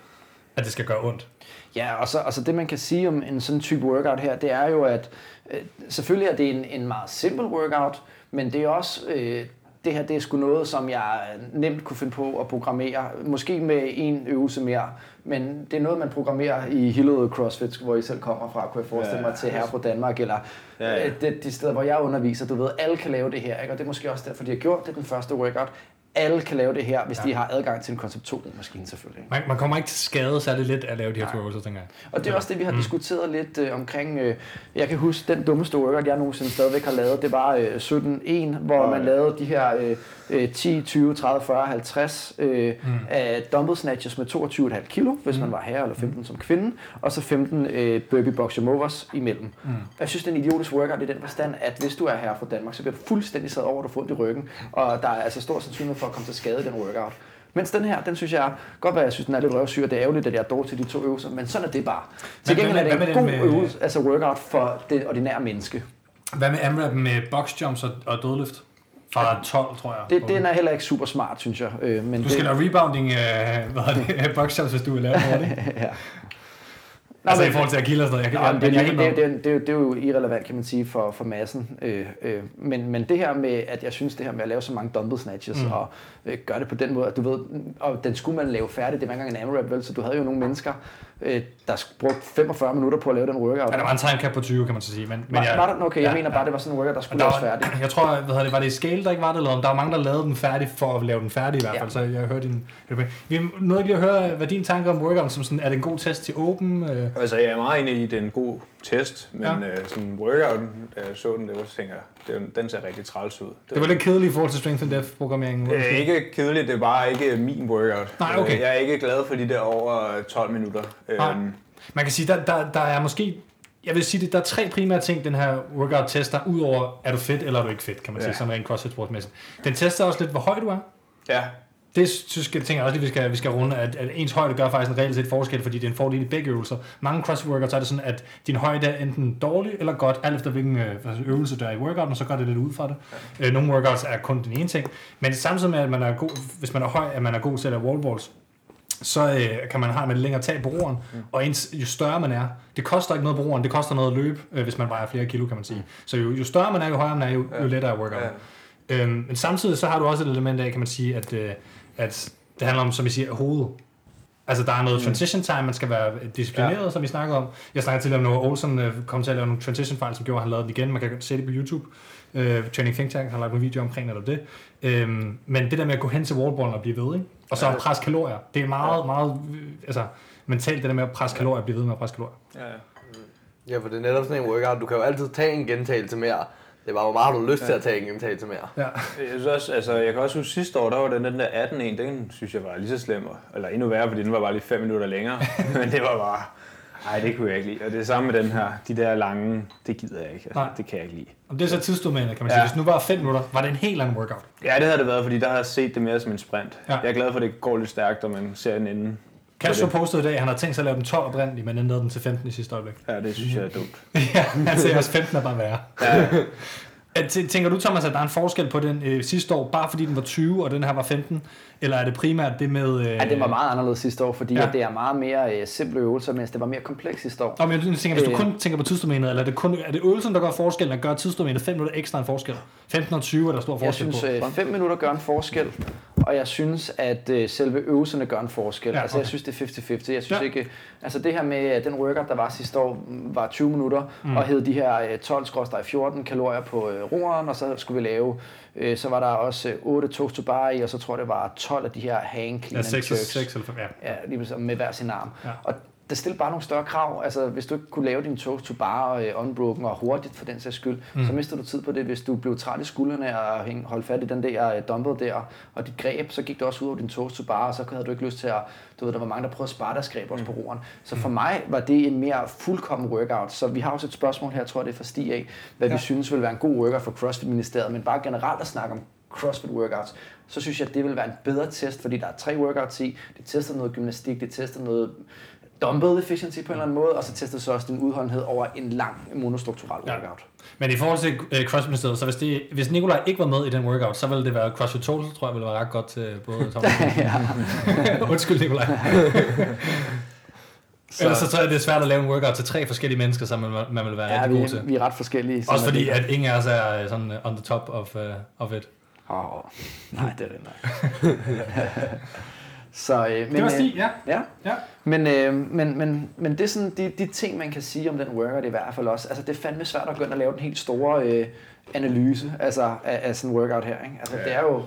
at det skal gøre ondt. Ja, og så altså det man kan sige om en sådan type workout her, det er jo, at øh, selvfølgelig er det en, en meget simpel workout, men det er også, øh, det her det er sgu noget, som jeg nemt kunne finde på at programmere. Måske med en øvelse mere, men det er noget, man programmerer i Hillerød CrossFit, hvor I selv kommer fra, kunne jeg forestille ja, mig, til her på Danmark, eller ja, ja. Øh, det, de steder, hvor jeg underviser. Du ved, alle kan lave det her, ikke? og det er måske også derfor, de har gjort det den første workout alle kan lave det her, hvis ja. de har adgang til en Concept 2 maskine selvfølgelig. Man, man kommer ikke til skade særlig lidt at lave de her throws, tænker jeg. Og det er også det, vi har mm. diskuteret lidt øh, omkring. Øh, jeg kan huske, den dummeste workout, jeg nogensinde stadigvæk har lavet, det var øh, 17.1, hvor oh, man lavede de her øh, 10, 20, 30, 40, 50 øh, mm. af dumbbell snatches med 22,5 kilo, hvis mm. man var herre, eller 15 mm. som kvinde, og så 15 øh, burpee box movers imellem. Mm. Jeg synes, det er en idiotisk workout i den forstand, at hvis du er her fra Danmark, så bliver du fuldstændig sad over, at du får ondt i ryggen, og der er altså stor sandsynlighed for at komme til skade i den workout. Mens den her, den synes jeg, godt være, jeg synes, den er lidt røvsyg, og det er ærgerligt, at jeg er dårlig til de to øvelser, men sådan er det bare. Til gengæld er det en god med... øvelse, altså workout for det ordinære menneske. Hvad med AMRAP med box jumps og, og dødløft? Fra 12, tror jeg. Det, den er heller ikke super smart, synes jeg. Øh, men du skal det... lave rebounding uh, hvad det, box jumps, hvis du vil lave det. ja. Altså i forhold til Akil og sådan noget. Jeg, jeg, det, jeg, det, det, det, det, er jo irrelevant, kan man sige, for, for massen. Øh, øh, men, men det her med, at jeg synes, det her med at lave så mange dumbbell snatches, mm. og øh, gøre det på den måde, at du ved, og den skulle man lave færdig, det var engang en AMRAP, vel, så du havde jo nogle mennesker, øh, der brugte 45 minutter på at lave den workout. Ja, der var en time cap på 20, kan man så sige. Men, men var, jeg, var der, okay, jeg ja, mener bare, det var sådan en workout, der skulle der laves færdig. Jeg tror, hvad hedder det, var det i Scale, der ikke var det, eller om der var mange, der lavede den færdig for at lave den færdig i hvert fald, ja. så jeg hørte din... Vi nåede ikke lige at høre, hvad din tanke om workout, som sådan, er det en god test til Open? Øh? Altså, jeg er meget enig i, at det er en god test, men ja. øh, sådan workout, da jeg så den, det var, tænker det, den ser rigtig træls ud. Det, det var lidt kedeligt i forhold til Strength and Depth programmeringen. Det er ikke kedeligt, det er bare ikke min workout. Nej, okay. Jeg er ikke glad for de der over 12 minutter. Nej. Øhm, Man kan sige, der, der, der er måske jeg vil sige, at der er tre primære ting, den her workout tester, udover er du fedt eller er du ikke fedt, kan man ja. sige, som rent crossfit sportmæssigt. Den tester også lidt, hvor høj du er. Ja det synes jeg, tænker jeg også, at vi skal, vi skal runde, at, at ens højde gør faktisk en reelt set forskel, fordi det er en fordel i begge øvelser. Mange crossfit workouts er det sådan, at din højde er enten dårlig eller godt, alt efter hvilken øh, øvelse der er i workouten, og så gør det lidt ud fra det. Øh, nogle workouts er kun den ene ting, men samtidig med, at man er god, hvis man er høj, at man er god til at lave wallballs, så øh, kan man have med længere tag på roeren, mm. og ens, jo større man er, det koster ikke noget på roeren, det koster noget at løbe, øh, hvis man vejer flere kilo, kan man sige. Så jo, jo større man er, jo højere man er, jo, jo lettere er workout. Ja. Øhm, men samtidig så har du også et element af, kan man sige, at, øh, at det handler om, som I siger, hovedet. Altså, der er noget mm. transition time, man skal være disciplineret, ja. som vi snakker om. Jeg snakkede til om, når Olsen øh, kom til at lave nogle transition fejl, som gjorde, at han lavede det igen. Man kan se det på YouTube. Uh, Training Think Tank har lagt en video omkring netop det. Um, men det der med at gå hen til wallballen og blive ved, ikke? og så ja. presse kalorier, det er meget, ja. meget altså, mentalt det der med at presse kalorier og blive ved med at presse kalorier. Ja, ja. Ja, for det er netop sådan en workout. Du kan jo altid tage en gentagelse mere. Det var, hvor meget har du lyst ja. til at tage en gentagelse mere? Ja. Jeg, synes også, altså, jeg kan også huske sidste år, der var den, den der 18 en, den synes jeg var lige så slem, eller endnu værre, fordi den var bare lige 5 minutter længere. Men det var bare, nej, det kunne jeg ikke lide. Og det er samme med den her, de der lange, det gider jeg ikke. Altså, nej. det kan jeg ikke lide. Og det er så tidsdomæne, kan man sige. Ja. Hvis nu var 5 minutter, var det en helt anden workout? Ja, det havde det været, fordi der har jeg set det mere som en sprint. Ja. Jeg er glad for, at det går lidt stærkt, når man ser den inden. Castro postede i dag, at han har tænkt sig at lave den 12 oprindeligt, men ændrede den til 15 i sidste øjeblik. Ja, det synes jeg er dumt. ja, han siger også, 15 er bare værre. Ja. Tænker du, Thomas, at der er en forskel på den øh, sidste år, bare fordi den var 20, og den her var 15? Eller er det primært det med... Øh... Ja, det var meget anderledes sidste år, fordi ja. det er meget mere øh, simple øvelser, mens det var mere komplekst sidste år. Nå, men jeg tænker, hvis du øh. kun tænker på tidsdomænet, eller er det, kun, er det øvelsen, der gør forskellen, der gør tidsdomænet 5 minutter ekstra en forskel? 15 og 20 er der stor forskel jeg synes, på. 5 øh, minutter gør en forskel, og jeg synes, at øh, selve øvelserne gør en forskel. Ja, okay. Altså, jeg synes, det er 50-50. Jeg synes ja. ikke... Altså, det her med den workout, der var sidste år, var 20 minutter, mm. og hed de her 12-14 kalorier på øh, roeren, og så skulle vi lave Øh, så var der også 8 toast to bar i, og så tror jeg, det var 12 af de her hang clean ja, 6, 6 eller 5, ja. ja. lige med hver sin arm. Ja. Og det stiller bare nogle større krav. Altså, hvis du ikke kunne lave din toast to bar uh, unbroken og hurtigt for den sags skyld, mm. så mister du tid på det. Hvis du blev træt i skuldrene og hæng, holdt fat i den der uh, dumbbell der, og dit greb, så gik det også ud over din toast to bar, og så havde du ikke lyst til at, du ved, der var mange, der prøvede at spare deres greb også mm. på roeren. Så for mm. mig var det en mere fuldkommen workout. Så vi har også et spørgsmål her, jeg tror det er fra Stig af, hvad ja. vi synes vil være en god workout for CrossFit-ministeriet, men bare generelt at snakke om CrossFit workouts, så synes jeg, at det vil være en bedre test, fordi der er tre workouts i. Det tester noget gymnastik, det tester noget dumbbell efficiency på en eller anden måde, og så tester så også din udholdenhed over en lang monostrukturel ja. workout. Men i forhold til uh, CrossFit så hvis, det, hvis Nikolaj ikke var med i den workout, så ville det være CrossFit Total, tror jeg ville være ret godt til både Thomas Undskyld, Nikolaj. så. Ellers så tror jeg, det er svært at lave en workout til tre forskellige mennesker, som man, man vil være ja, rigtig god til. vi er ret forskellige. Også fordi, at ingen af os er øh, sådan on the top of, uh, of it. Oh, nej, det er det nej. Så, øh, men, det var Stig, ja. ja. ja. Men, øh, men, men, men det er sådan de, de ting, man kan sige om den workout i hvert fald også. Altså, det er fandme svært at gå ind og lave den helt store øh, analyse altså, af, af sådan en workout her. Ikke? Altså, ja. det er jo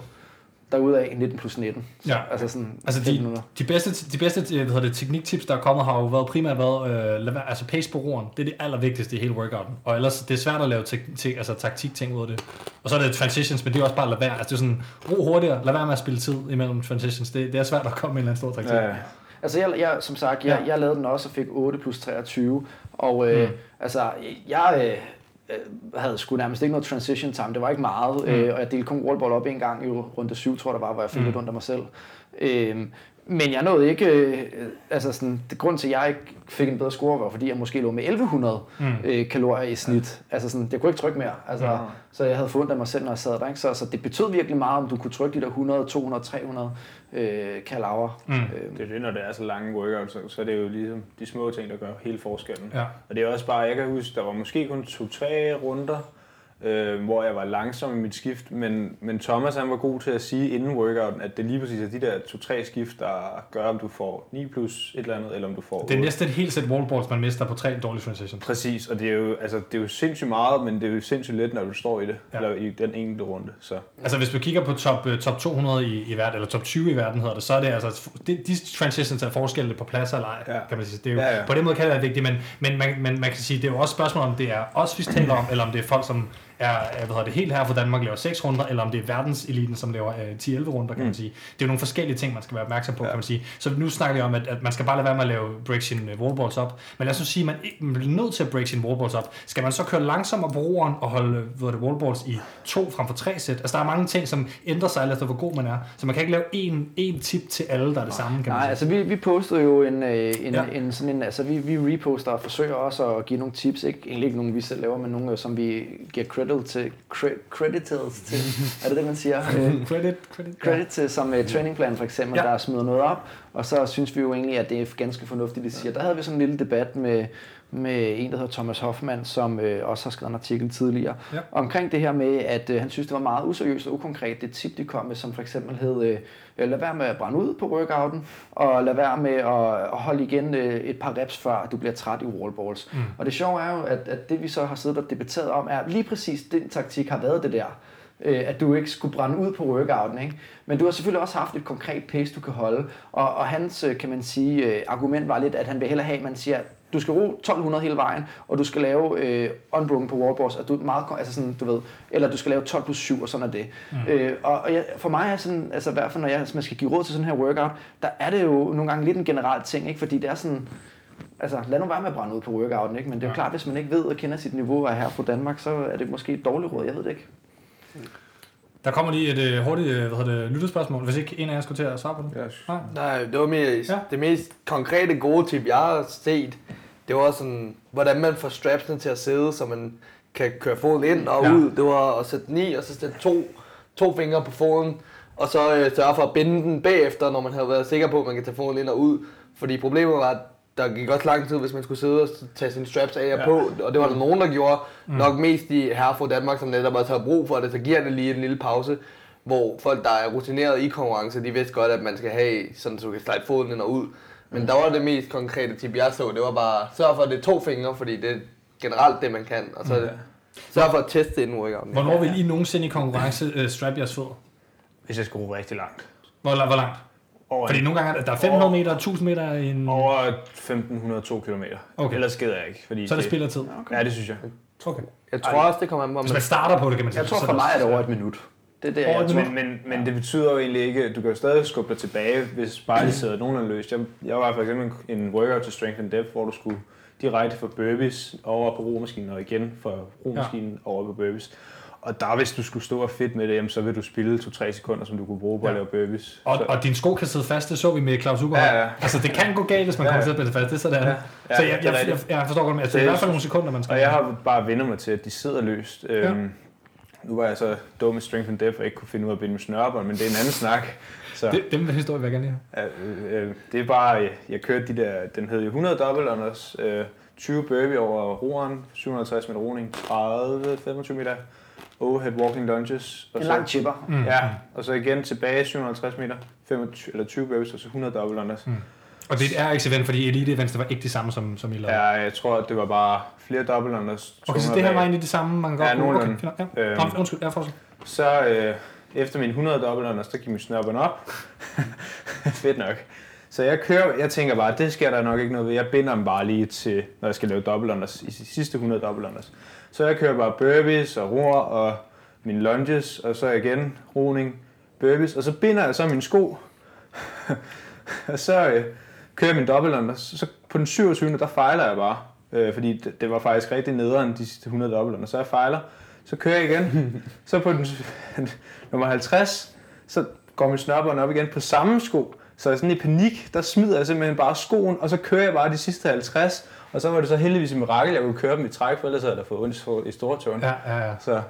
af 19 plus 19. Ja. Altså, sådan altså de, de bedste, de bedste hvad hedder det, tekniktips, der er kommet, har jo været primært været, øh, altså pace på roeren. Det er det allervigtigste i hele workouten. Og ellers, det er svært at lave te, te, altså, taktik ting ud af det. Og så er det transitions, men det er også bare at lade være. Altså det er sådan, ro hurtigere, lad være med at spille tid imellem transitions. Det, det er svært at komme med en eller anden stor taktik. Ja, ja. Altså jeg, jeg, som sagt, jeg, ja. jeg lavede den også og fik 8 plus 23. Og øh, mm. altså, jeg... Øh, Øh, havde sgu nærmest ikke noget transition time. Det var ikke meget, mm. øh, og jeg delte kun wallball op en gang i runde 7, tror jeg det var, hvor jeg fik mm. lidt under mig selv. Øh, men jeg nåede ikke, øh, altså sådan, det grund til, at jeg ikke fik en bedre score, var fordi jeg måske lå med 1100 mm. øh, kalorier i snit. Altså sådan, det kunne ikke trykke mere. Altså, ja. Så jeg havde fundet af mig selv, når jeg sad der. Ikke? Så, så det betød virkelig meget, om du kunne trykke de der 100, 200, 300 øh, kalauer. Mm. Øh, det er det, når det er så lange workouts, så, så er det jo ligesom de små ting, der gør hele forskellen. Ja. Og det er også bare, jeg kan huske, der var måske kun to-tre runder, øh, hvor jeg var langsom i mit skift, men, men Thomas han var god til at sige inden workouten, at det lige præcis er de der to-tre skift, der gør, om du får 9 plus et eller andet, eller om du får Det er næsten et helt sæt wallballs, man mister på tre dårlige transitions. Præcis, og det er, jo, altså, det er jo sindssygt meget, men det er jo sindssygt let, når du står i det, ja. eller i den enkelte runde. Så. Altså hvis vi kigger på top, uh, top 200 i, i verden, eller top 20 i verden hedder det, så er det altså, de, de transitions er forskelle på pladser eller ej, ja. kan man sige. Det er jo, ja, ja. På den måde kan det være vigtigt, men, men man, man, man kan sige, det er jo også spørgsmål om det er os, vi taler om, eller om det er folk, som er hvad det, helt her for Danmark laver 6 runder, eller om det er verdenseliten, som laver øh, 10-11 runder, kan mm. man sige. Det er jo nogle forskellige ting, man skal være opmærksom på, ja. kan man sige. Så nu snakker vi om, at, at man skal bare lade være med at lave break sin uh, wallballs op. Men lad os nu sige, at man, man bliver nødt til at break sin wallballs op. Skal man så køre langsommere på roeren og holde hvad det, wallballs i to frem for tre sæt? Altså der er mange ting, som ændrer sig, efter hvor god man er. Så man kan ikke lave en, en tip til alle, der er det samme, kan man Nej, sige. altså vi, vi postede jo en, øh, en, ja. en, sådan en, altså vi, vi reposter og forsøger også at give nogle tips, ikke, egentlig ikke nogen vi selv laver, men nogle, som vi giver credit til, credited til, er det det, man siger? Credit, credit, credit til som uh, trainingplan for eksempel, ja. der smider noget op, og så synes vi jo egentlig, at det er ganske fornuftigt, det siger. Der havde vi sådan en lille debat med, med en, der hedder Thomas Hoffmann, som øh, også har skrevet en artikel tidligere, ja. omkring det her med, at øh, han synes, det var meget useriøst og ukonkret, det tip, de kom med, som for eksempel hed, øh, lad være med at brænde ud på workouten, og lad være med at, at holde igen øh, et par reps, før du bliver træt i wallballs. Mm. Og det sjove er jo, at, at det vi så har siddet og debatteret om, er lige præcis den taktik har været det der, øh, at du ikke skulle brænde ud på workouten. Ikke? Men du har selvfølgelig også haft et konkret pace, du kan holde. Og, og hans, øh, kan man sige, øh, argument var lidt, at han vil hellere have, at man siger, du skal ro 1200 hele vejen, og du skal lave øh, unbroken på wallballs, og du meget, altså sådan, du ved, eller du skal lave 12 plus 7, og sådan er det. Mm. Øh, og og jeg, for mig er sådan, altså i hvert fald når jeg, man skal give råd til sådan her workout, der er det jo nogle gange lidt en generel ting, ikke? fordi det er sådan, altså lad nu være med at brænde ud på workouten, ikke? men det er jo ja. klart, hvis man ikke ved og kender sit niveau er her på Danmark, så er det måske et dårligt råd, jeg ved det ikke. Der kommer lige et uh, hurtigt uh, hvad hedder det, lytterspørgsmål, hvis ikke en af jer skulle til at svare på det. Yes. Nej. Nej, det var mere, ja. det mest konkrete gode tip, jeg har set, det var sådan, hvordan man får strapsene til at sidde, så man kan køre foden ind og ja. ud. Det var at sætte den i, og så sætte to, to fingre på foden, og så øh, sørge for at binde den bagefter, når man havde været sikker på, at man kan tage foden ind og ud. Fordi problemet var, at der gik også lang tid, hvis man skulle sidde og tage sine straps af og ja. på, og det var der nogen, der gjorde. Mm. Nok mest i her fra Danmark, som netop også har brug for det, så giver det lige en lille pause, hvor folk, der er rutineret i konkurrence, de vidste godt, at man skal have, sådan så du kan slide foden ind og ud. Men der var det mest konkrete tip, jeg så, det var bare, sørg for, at det er to fingre, fordi det er generelt det, man kan. Og så ja. sørg for at teste inden workouten. Hvornår vil I nogensinde i konkurrence uh, strap jeres fødder? Hvis jeg skulle rigtig langt. Hvor, hvor langt? Over Fordi nogle gange er der 500 meter, 1000 meter i en... Over 1502 km. Okay. Ellers gider jeg ikke. Fordi så er det spillertid? Okay. Ja, det synes jeg. Okay. Jeg tror også, det kommer an på... Hvis man starter på det, kan man sige. Jeg tror for mig er det over et minut. Det er det, jeg tror. Men, men, men det betyder jo egentlig ikke, du kan jo stadig skubbe dig tilbage, hvis bare det sidder nogenlunde løst. Jeg, jeg var for eksempel en workout til Strength and Depth, hvor du skulle direkte fra burpees over på romaskinen, og igen fra romaskinen ja. over på burpees. Og der, hvis du skulle stå og fedt med det, jamen, så vil du spille 2-3 sekunder, som du kunne bruge på ja. at lave burpees. Og, og din sko kan sidde fast, det så vi med Claus Uberhold. Ja, ja. Altså, det kan gå galt, hvis man ja, kommer til at spille fast, det er sådan. Ja. Ja, så jeg, jeg, jeg, jeg, forstår godt, men altså, det er i hvert fald nogle sekunder, man skal. Og jeg har bare vendt mig til, at de sidder løst. Ja. Øhm, nu var jeg så dum med strength and depth og ikke kunne finde ud af at binde med snørbånd, men det er en anden snak. Så, det, dem med historie vil jeg gerne have. Øh, øh, det er bare, jeg, jeg kørte de der, den hed jo 100 double unders, øh, 20 burpee over roeren, 750 meter roning, 30-25 meter overhead walking lunges. Og en så, lang chipper. Mm. Ja, og så igen tilbage 750 meter, 25, eller 20 burpees, og så 100 double unders. Mm. Og det er ikke event, fordi elite events, det var ikke det samme som, som I lavede? Ja, jeg tror, at det var bare flere double unders. Okay, så det her var egentlig det samme, man godt ja, kunne? Okay, ja. Øhm, undskyld, jeg får Så øh, efter min 100 double unders, der gik min snørbånd op. Fedt nok. Så jeg kører, jeg tænker bare, det sker der nok ikke noget ved. Jeg binder dem bare lige til, når jeg skal lave double unders, i de sidste 100 double unders. Så jeg kører bare burpees og roer og mine lunges, og så igen roning, burpees, og så binder jeg så min sko. og så øh, kører jeg min double unders. Så på den 27. der fejler jeg bare, øh, fordi det, det, var faktisk rigtig nederen de sidste 100 double unders. Så jeg fejler, så kører jeg igen. så på den nummer 50, så går min snørbånd op igen på samme sko. Så sådan i panik, der smider jeg simpelthen bare skoen, og så kører jeg bare de sidste 50, og så var det så heldigvis et mirakel, jeg kunne køre dem i træk, for ellers havde jeg da fået ondt i store tårn. Ja, ja, ja. Så,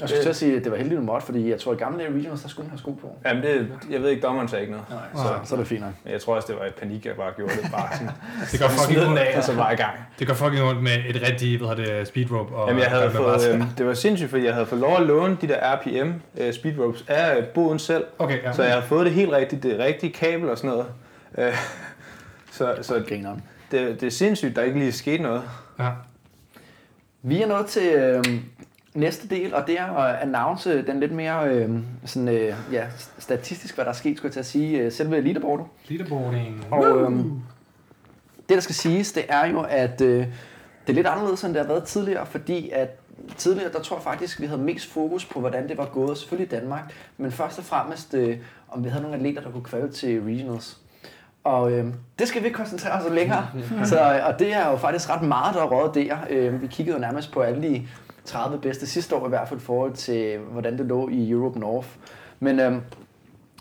Jeg skulle til at sige, at det var heldigt, du måtte, fordi jeg tror, at gamle regionals, der skulle have sko på. Jamen, det, jeg ved ikke, dommeren sagde ikke noget. Nej, så, så er det fint nok. Jeg tror også, det var et panik, jeg bare gjorde det. Bare sådan, Det går fucking ondt. af, og så var i gang. Det går fucking ondt med et rigtigt, hvad hedder det, speed rope. Og, Jamen, jeg havde fået, øh, det var sindssygt, fordi jeg havde fået lov at låne de der RPM øh, speed ropes af øh, boden selv. Okay, ja. Så jeg har fået det helt rigtigt, det rigtige kabel og sådan noget. Øh, så så det, det er sindssygt, der ikke lige skete noget. ja. Vi er nået til øh, næste del, og det er at announce den lidt mere øh, sådan, øh, ja, statistisk, hvad der er sket, skulle jeg til at sige, øh, selve leaderboardet. Leaderboarding. Og øh, det, der skal siges, det er jo, at øh, det er lidt anderledes, end det har været tidligere, fordi at tidligere, der tror jeg faktisk, vi havde mest fokus på, hvordan det var gået, selvfølgelig i Danmark, men først og fremmest, øh, om vi havde nogle atleter, der kunne kvalde til regionals. Og øh, det skal vi ikke koncentrere os om længere. Så, og det er jo faktisk ret meget, der er røget der. Øh, vi kiggede jo nærmest på alle de 30 bedste sidste år, i hvert fald i forhold til, hvordan det lå i Europe North. Men øh,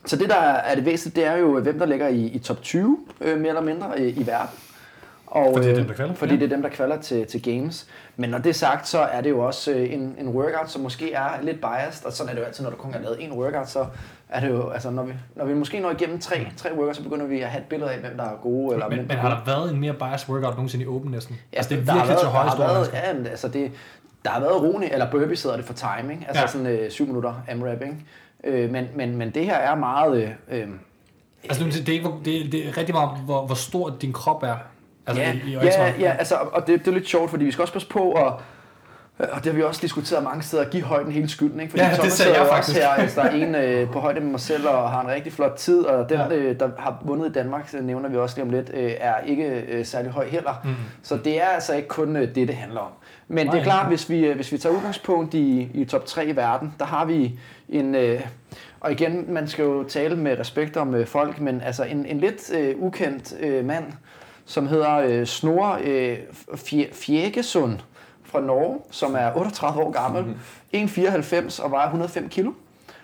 så det, der er det væsentlige, det er jo, hvem der ligger i, i top 20, øh, mere eller mindre, øh, i verden. Og, Fordi det er øh, dem, der kvalder? Fordi Ja. det er dem, der kvalder til, til games. Men når det er sagt, så er det jo også øh, en, en workout, som måske er lidt biased, og sådan er det jo altid, når du kun har lavet en workout, så er det jo, altså når vi, når vi måske når igennem tre, tre workouts, så begynder vi at have et billede af, hvem der er gode. Eller Men, men har der været en mere biased workout nogensinde i Open næsten? Ja, altså, det er virkelig til store været. Ja, men altså det, der har været rolig, eller burpees hedder det for timing, altså Ja. sådan øh, 7 minutter AMRAP, ikke? Øh, men, men, men det her er meget... Øh, øh, Altså, det, er- ikke, det, er- det er rigtig meget, hvor, hvor stor din krop er. Altså, ja, i, i ja, ja, altså, og det, det er lidt sjovt, fordi vi skal også passe på at og det har vi også diskuteret mange steder, at give højden hele skylden. Ikke? Fordi Ja, det Thomas sagde sidder jeg faktisk. Her, altså, der er en øh, på højde med mig selv og har en rigtig flot tid, og den, Ja. øh, der har vundet i Danmark, så nævner vi også lige om lidt, øh, er ikke øh, særlig høj heller. Mm. Så det er altså ikke kun øh, det, det handler om. Men Nej, det er klart, hvis vi, øh, hvis vi tager udgangspunkt i, i top 3 i verden, der har vi en... Øh, og igen, man skal jo tale med respekt om øh, folk, men altså en, en lidt øh, ukendt øh, mand, som hedder øh, Snorre øh, Fje- Fjegesund fra Norge, som er 38 år gammel, 1,94 og vejer 105 kilo.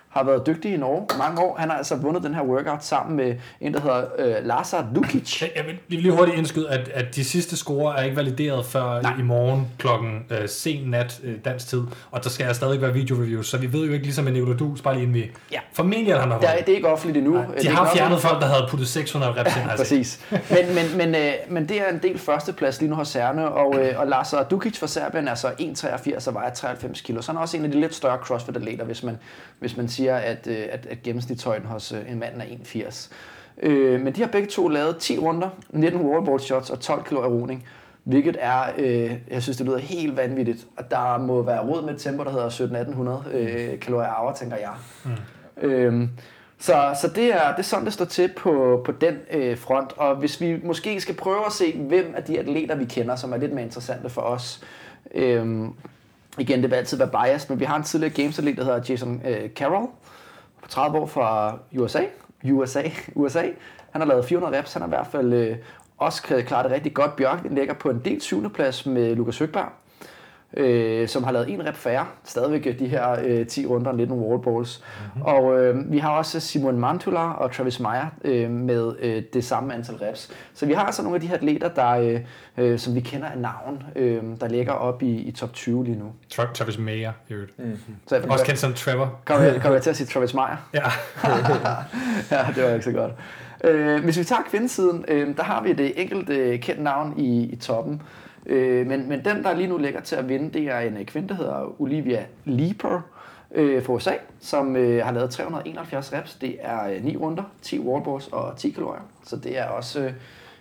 Har været dygtig i Norge mange år. Han har altså vundet den her workout sammen med en, der hedder øh, Lazar Lukic. Jeg vil lige, hurtigt indskyde, at, at de sidste score er ikke valideret før Nej. i morgen klokken øh, sen nat øh, dansk tid, og der skal jeg stadig være video-reviews, så vi ved jo ikke ligesom en Evolodus, bare lige inden vi... Ja. Formentlig at han har vundet. det er ikke offentligt endnu. Nej, Det De ikke har fjernet folk, der havde puttet 600 reps ind. Altså. Præcis. Men, men, men, øh, men det er en del førsteplads lige nu hos Cerne, og, øh, og Lazar Dukic fra Serbien er så 1,83 og vejer 93 kilo. Så han er også en af de lidt større CrossFit-atleter, hvis man, hvis man siger, at, øh, at, at gennemsnitshøjden hos øh, en mand er 1,80. Øh, men de har begge to lavet 10 runder, 19 wallboard shots og 12 kilo aeroning. Hvilket er, øh, jeg synes, det lyder helt vanvittigt. Og der må være råd med et tempo, der hedder 1700-1800 øh, kalorier hour, tænker jeg. Mm. Øhm, så, så det, er, det er sådan, det står til på, på den øh, front. Og hvis vi måske skal prøve at se, hvem af de atleter, vi kender, som er lidt mere interessante for os. Øhm, igen, det vil altid være bias, men vi har en tidligere gamesatlet, der hedder Jason øh, Carroll, på 30 år fra USA. USA, USA. Han har lavet 400 reps. Han har i hvert fald øh, også klaret det rigtig godt. Bjørk ligger på en del syvende plads med Lukas Høgberg øh, som har lavet en rep færre, stadigvæk de her øh, 10 runder, lidt nogle wallballs. Mm-hmm. Og øh, vi har også Simon Mantula og Travis Meyer øh, med øh, det samme antal reps. Så vi har altså nogle af de her atleter, der, øh, øh, som vi kender af navn, øh, der ligger op i, i top 20 lige nu. Tra- Travis Mayer, i øvrigt. Mm. Så jeg, Også kendt som Trevor. Kommer jeg, kommer jeg til at sige Travis Meyer? Ja. ja, det var ikke så godt. Øh, hvis vi tager kvindesiden, øh, der har vi et enkelt øh, kendt navn i, i toppen. Øh, men, men den, der lige nu ligger til at vinde, det er en øh, kvinde, der hedder Olivia Leeper øh, fra USA, som øh, har lavet 371 reps. Det er øh, 9 runder, 10 wallballs og 10 kalorier. Så det er også... Øh,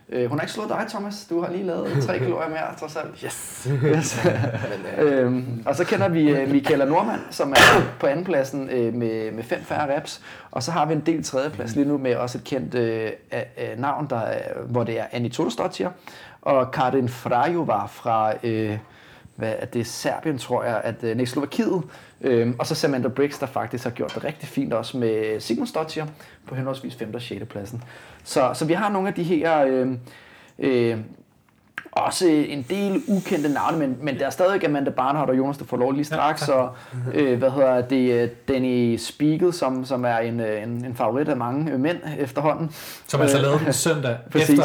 øh, hun har ikke slået dig, Thomas. Du har lige lavet 3 kalorier mere, trods alt. Yes. Yes. øhm, og så kender vi øh, Michaela Normand, som er på andenpladsen øh, med, med fem færre reps. Og så har vi en del tredjeplads lige nu med også et kendt øh, øh, navn, der, er- hvor det er Annie Tolstotier. Og Karin Frajova fra øh, hvad er det, Serbien, tror jeg, at øh, nej, Slovakiet. Øhm, og så Samantha Briggs, der faktisk har gjort det rigtig fint også med Sigmund Stottier på henholdsvis 5. og 6. pladsen. Så, så vi har nogle af de her... Øhm, øh, øh, også en del ukendte navne, men, men der er stadig Amanda Barnhardt og Jonas, der får lov lige straks, og øh, hvad hedder det, øh, Danny Spiegel, som, som er en, øh, en, en favorit af mange øh, mænd efterhånden. Som altså lavede den søndag, efter,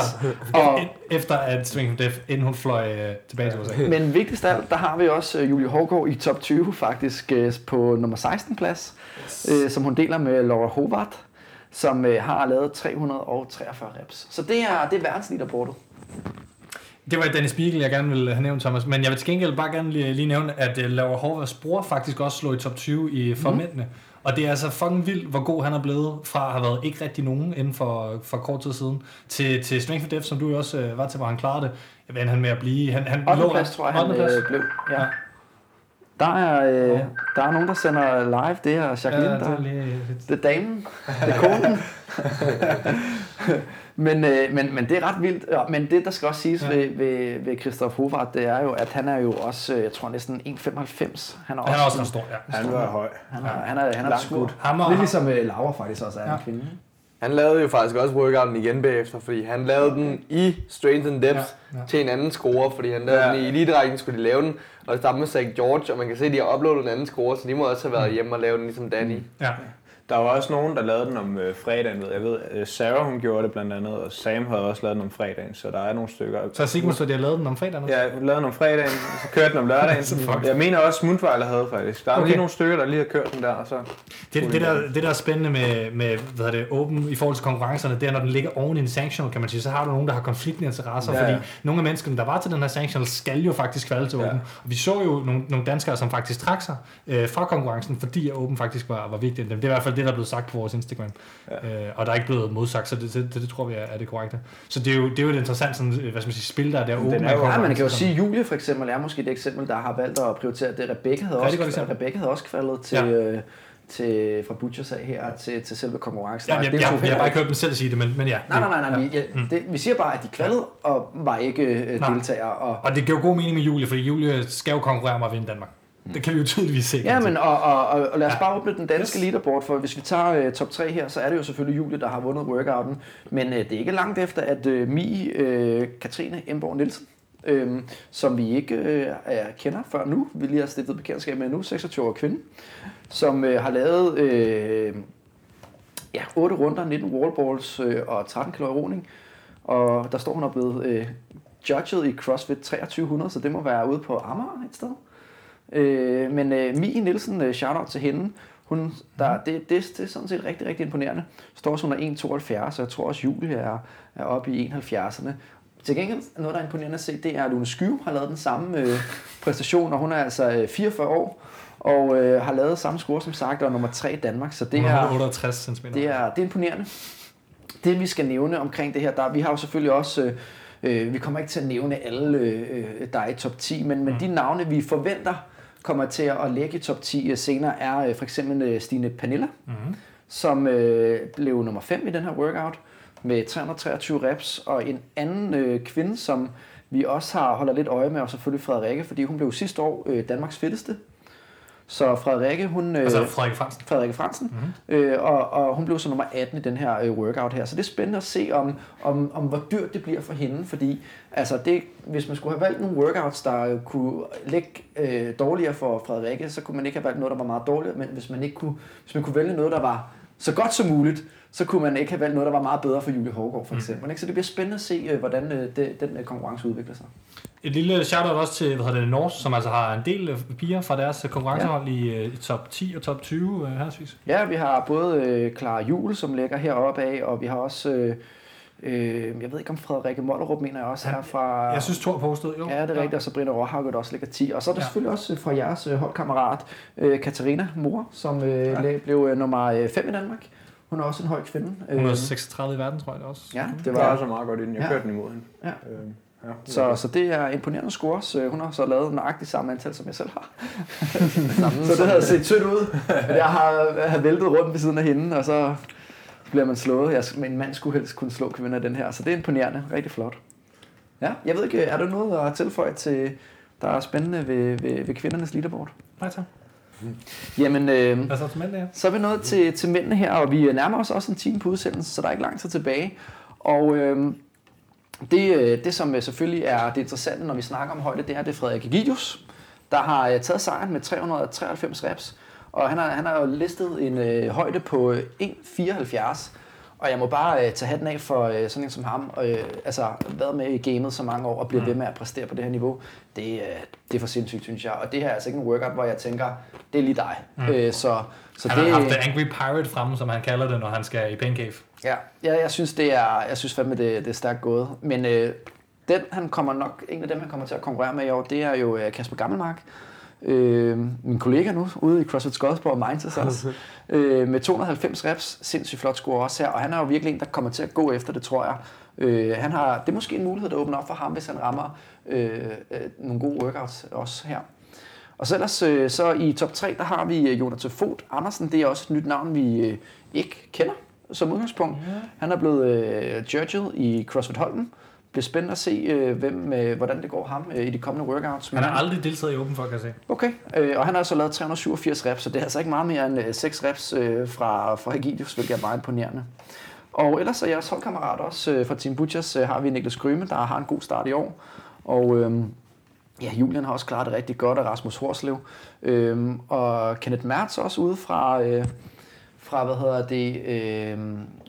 og, efter at Swing Death, inden hun fløj øh, tilbage til USA. Men vigtigst af alt, der har vi også øh, Julie Hårgaard i top 20 faktisk øh, på nummer 16 plads, yes. øh, som hun deler med Laura Hobart, som øh, har lavet 343 reps. Så det er, det er verdensliderbordet. Det var Dennis Spiegel, jeg gerne ville have nævnt, Thomas. Men jeg vil til gengæld bare gerne lige, lige nævne, at uh, Laura Horvaths bror faktisk også slog i top 20 i for mm. mændene. Og det er altså fucking vildt, hvor god han er blevet fra at have været ikke rigtig nogen inden for, for kort tid siden, til, til Strength of Death, som du jo også uh, var til, hvor han klarede det. Jeg ved, han med at blive... Han, han 8. plads, tror jeg, han øh, blev. Ja. ja. Der er, øh, der er nogen, der sender live. Det er Jacqueline, ja, det er, lige... det er damen. Det er konen. men, øh, men, men det er ret vildt. Ja, men det, der skal også siges ja. ved, ved, ved Christoph Hovart, det er jo, at han er jo også, øh, jeg tror næsten 1,95. Han er også, han er også en stor, ja. Han er høj. Han er, han er, han er, han er Lidt ligesom uh, Laura faktisk også er ja. en kvinde. Han lavede jo faktisk også workouten igen bagefter, fordi han lavede den i Strength and Depth ja, ja. til en anden score, fordi han lavede ja. den i elite skulle de lave den, og det med Zach George, og man kan se, at de har uploadet en anden score, så de må også have været hjemme og lave den ligesom Danny. Ja. Der var også nogen, der lavede den om øh, fredagen. Ved. Jeg ved, øh, Sarah hun gjorde det blandt andet, og Sam havde også lavet den om fredagen, så der er nogle stykker. Så Sigmund, så de har lavet den om fredagen også? Ja, lavede den om fredagen, så kørte den om lørdagen. jeg mener også, Smutweiler havde faktisk. Der er okay. lige nogle stykker, der lige har kørt den der, og så... Det, det, der, det der er spændende med, med hvad det, Open i forhold til konkurrencerne, det er, når den ligger oven i en sanctional, kan man sige, så har du nogen, der har konfliktende interesser, ja, ja. fordi nogle af menneskene, der var til den her sanctional, skal jo faktisk kvalde til Open. Ja. Og vi så jo nogle, nogle danskere, som faktisk trak sig øh, fra konkurrencen, fordi at Open faktisk var, var vigtigt. Det er i hvert fald det, der er blevet sagt på vores Instagram. Ja. Øh, og der er ikke blevet modsagt, så det, det, det, det tror vi er, er det korrekte. Så det er jo, det er jo et interessant sådan, hvad skal man sige, spil, der er der åben. Ja, man kan jo sige, at Julie for eksempel er måske det eksempel, der har valgt at prioritere det. Rebecca havde, også, det Rebecca havde også kvaldet til, ja. øh, til, fra Butchers af her til, til selve konkurrencen. Ja, jeg, jeg, jeg, jeg, har bare ikke hørt dem selv sige det, men, men ja. Nej, nej, nej, nej ja. vi, ja, mm. det, vi siger bare, at de kvalede og var ikke uh, deltagere. Og, og det giver jo god mening med Julie, fordi Julie skal jo konkurrere med at vinde Danmark. Det kan vi jo tydeligvis se. Ja, men og, og, og, og lad os bare åbne den danske yes. leaderboard, for hvis vi tager uh, top 3 her, så er det jo selvfølgelig Julie, der har vundet workouten. Men uh, det er ikke langt efter, at uh, Mi, uh, Katrine Emborg Nielsen, uh, som vi ikke uh, kender før nu, vi lige har stiftet bekendtskab med nu, 26 år kvinde, som uh, har lavet uh, ja, 8 runder, 19 wallballs uh, og 13 kilo roning. Og der står hun og blevet uh, judget i CrossFit 2300, så det må være ude på Amager et sted. Øh, men øh, Mie Nielsen, øh, shout-out til hende, hun, der, det, det, det er sådan set rigtig, rigtig imponerende. Står også under 1,72, så jeg tror også, Julie er, er oppe i 71'erne. Til gengæld, noget der er imponerende at se, det er, at Lune Skyve har lavet den samme øh, præstation, og hun er altså 44 øh, år, og øh, har lavet samme score som sagt, og nummer 3 i Danmark. Så det er, 68 cm. Det er, det er imponerende. Det vi skal nævne omkring det her, der, vi har jo selvfølgelig også, øh, øh vi kommer ikke til at nævne alle, øh, der er i top 10, men, men mm. de navne, vi forventer, kommer til at ligge i top 10 øh, senere, er øh, for eksempel øh, Stine Panilla, mm-hmm. som øh, blev nummer 5 i den her workout med 323 reps, og en anden øh, kvinde, som vi også har holder lidt øje med, og selvfølgelig Frederikke, fordi hun blev sidste år øh, Danmarks fedeste. Så Frederikke, hun... Øh, altså Frederikke Fransen. Frederikke Fransen. Mm-hmm. Øh, og, og hun blev så nummer 18 i den her øh, workout her. Så det er spændende at se, om, om, om hvor dyrt det bliver for hende, fordi altså det, hvis man skulle have valgt nogle workouts, der kunne ligge øh, dårligere for Frederikke, så kunne man ikke have valgt noget, der var meget dårligt, men hvis man, ikke kunne, hvis man kunne vælge noget, der var så godt som muligt, så kunne man ikke have valgt noget, der var meget bedre for Julie Hårgaard for mm. eksempel. Mm. Så det bliver spændende at se, øh, hvordan det, den konkurrence udvikler sig. Et lille shout-out også til hvad hedder det, Norse, som altså har en del piger fra deres konkurrencehold ja. i, i top 10 og top 20 øh, hersvis. Ja, vi har både øh, Clara Jul, som ligger heroppe af, og vi har også... Øh, Øh, jeg ved ikke om Frederikke Mollerup mener jeg også her fra... Jeg synes Thor postede, jo. Ja, det er rigtigt, og Sabrina Råhauget også ligger 10. Og så er der ja. selvfølgelig også fra jeres øh, holdkammerat, øh, Katarina Mor, som øh, ja. blev øh, nummer 5 i Danmark. Hun er også en høj kvinde. Hun er 36 i verden, tror jeg også. Ja, det var ja. også meget godt i den. Jeg ja. kørte den imod hende. Ja. Øh. Ja, så, så det er imponerende scores. Hun har så lavet nøjagtigt samme antal, som jeg selv har. så det havde set sødt ud. Jeg har, jeg har væltet rundt ved siden af hende, og så bliver man slået. Jeg, min mand skulle helst kunne slå kvinder den her, så det er imponerende. Rigtig flot. Ja, jeg ved ikke, er der noget at tilføje til, der er spændende ved, ved, ved kvindernes leaderboard? Nej, tak. Jamen, øh, Hvad så til mændene her? Så er vi nået til, til mændene her, og vi nærmer os også en time på udsendelsen, så der er ikke lang tid tilbage. Og øh, det, øh, det, som selvfølgelig er det interessante, når vi snakker om højde, det er, det er Frederik Egidius, der har øh, taget sejren med 393 reps. Og han har, han har jo listet en øh, højde på 1,74. Og jeg må bare øh, tage hatten af for øh, sådan en som ham. Øh, altså, været med i gamet så mange år og bliver mm. ved med at præstere på det her niveau. Det, øh, det er for sindssygt, synes jeg. Og det her er altså ikke en workout, hvor jeg tænker, det er lige dig. Mm. Øh, så, så han det, har haft The Angry Pirate fremme, som han kalder det, når han skal i Pain Cave. Ja, ja jeg synes, det er, jeg synes fandme, det, det er stærkt gået. Men øh, den, han kommer nok, en af dem, han kommer til at konkurrere med i år, det er jo øh, Kasper Gammelmark. Øh, min kollega nu, ude i CrossFit Skodsborg, Mindset også, øh, med 290 reps, sindssygt flot score også her, og han er jo virkelig en, der kommer til at gå efter det, tror jeg. Øh, han har, det er måske en mulighed, der åbner op for ham, hvis han rammer øh, øh, nogle gode workouts også her. Og så ellers, øh, så i top 3, der har vi øh, Jonathan Fogt Andersen, det er også et nyt navn, vi øh, ikke kender som udgangspunkt. Ja. Han er blevet øh, judged i CrossFit Holmen, bliver spændende at se, øh, hvem, øh, hvordan det går ham øh, i de kommende workouts. Han har aldrig deltaget i Open for, kan jeg se. Okay, og han har altså lavet 387 reps, så det er altså ikke meget mere end øh, 6 reps fra, fra Egidius, hvilket er meget imponerende. Og ellers er jeres holdkammerat også fra Team Butchers, har vi Niklas Gryme, der har en god start i år. Og øh, ja, Julian har også klaret det rigtig godt, og Rasmus Horslev. Øh, og Kenneth Mertz også ude fra... Øh, fra, hvad hedder det, øh,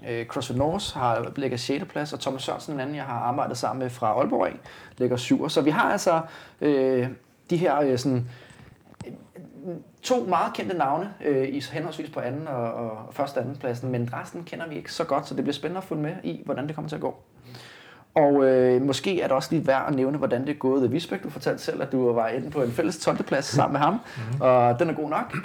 øh, CrossFit North har, ligger 6. plads, og Thomas Sørensen, en anden, jeg har arbejdet sammen med fra Aalborg af, ligger 7. Så vi har altså øh, de her øh, sådan, to meget kendte navne øh, i henholdsvis på anden og, og første anden pladsen, men resten kender vi ikke så godt, så det bliver spændende at følge med i, hvordan det kommer til at gå. Og øh, måske er det også lige værd at nævne, hvordan det er gået. Visbæk, du fortalte selv, at du var inde på en fælles 12. plads sammen med ham, mm-hmm. og den er god nok.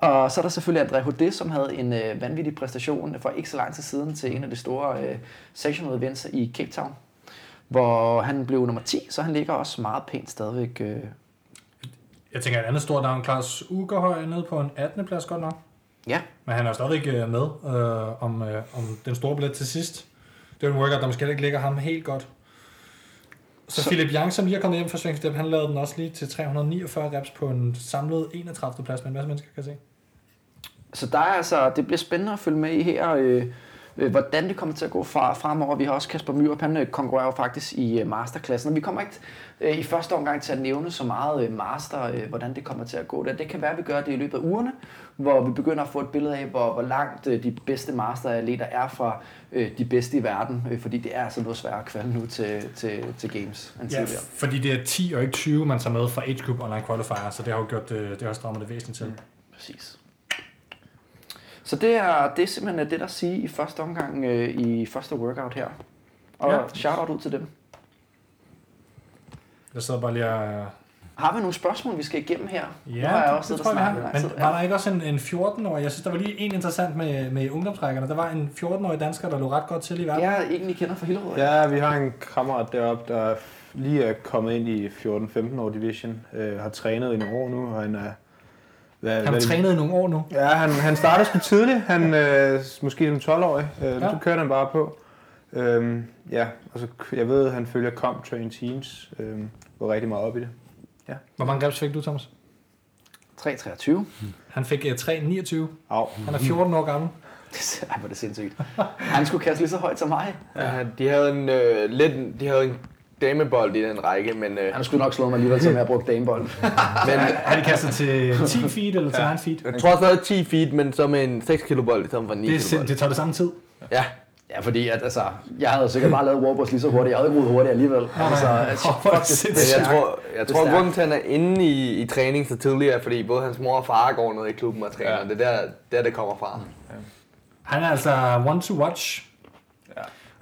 Og så er der selvfølgelig André Hodé, som havde en øh, vanvittig præstation for ikke så lang tid siden til en af de store øh, sectional events i Cape Town, hvor han blev nummer 10, så han ligger også meget pænt stadigvæk. Øh. Jeg tænker, et andet stort navn, Klaus Ugerhøj, er nede på en 18. plads godt nok. Ja. Men han er stadigvæk øh, med øh, om, øh, om den store billet til sidst. Det er en workout, der måske ikke ligger ham helt godt. Så, så Philip Young, som lige er kommet hjem fra Svingstep, han lavede den også lige til 349 reps på en samlet 31. plads med en masse mennesker, kan se. Så der er altså, det bliver spændende at følge med i her, øh, hvordan det kommer til at gå fra, fremover. Vi har også Kasper Myrup, han øh, konkurrerer faktisk i øh, masterklassen, og vi kommer ikke øh, i første omgang til at nævne så meget øh, master, øh, hvordan det kommer til at gå der. Det kan være, at vi gør det i løbet af ugerne, hvor vi begynder at få et billede af, hvor, hvor langt øh, de bedste masteratleter er fra øh, de bedste i verden, øh, fordi det er altså noget sværere at kvalde nu til, til, til games end ja, tidligere. fordi det er 10 og ikke 20, man tager med fra Age Group Online Qualifier, så det har jo gjort det, det har strammet det væsentligt til. Mm, præcis. Så det er, det er simpelthen det, der siger i første omgang øh, i første workout her. Og ja. shout-out ud til dem. Jeg sidder bare lige og... Har vi nogle spørgsmål, vi skal igennem her? Ja, nu har jeg også det, det tror jeg, Men tid. var der ikke også en, en 14-årig? Jeg synes, der var lige en interessant med, med ungdomsrækkerne. Der var en 14-årig dansker, der lå ret godt til i verden. Ja, egentlig kender fra Hillerød. Ja, vi har en kammerat deroppe, der lige er kommet ind i 14-15 år division. Øh, har trænet i nogle år nu, og han er hvad, han har trænet i nogle år nu. Ja, han, han startede sgu tidligt. Han, øh, måske som 12-årig. Øh, ja. Så kørte han bare på. Øhm, ja, og så jeg ved, at han følger Comp Train Teams. Øh, går rigtig meget op i det. Ja. Hvor mange reps fik du, Thomas? 3,23. Han fik uh, 3,29. Au. Han er 14 år gammel. Ej, hvor det sindssygt. Han skulle kaste lige så højt som mig. Ja, de havde en, øh, lidt, de havde en damebold i den række, men... Øh... Han skulle nok slå mig alligevel, som jeg har brugt damebold. men har de kastet til 10 feet eller til ja. 9 feet? Jeg tror stadig 10 feet, men så med en 6 kilo bold i stedet for 9 det, kilo bold. Det tager det samme tid? Ja. Ja, fordi at, altså, jeg havde sikkert bare lavet warboss lige så hurtigt. Jeg havde ikke hurtigt alligevel. Nej, altså, altså, oh, fuck, det, jeg tror, jeg tror grunden til, at han er inde i, i træning så tidligt, er fordi både hans mor og far går ned i klubben og træner. Ja. Det er der, der, det kommer fra. Ja. Han er altså one to watch.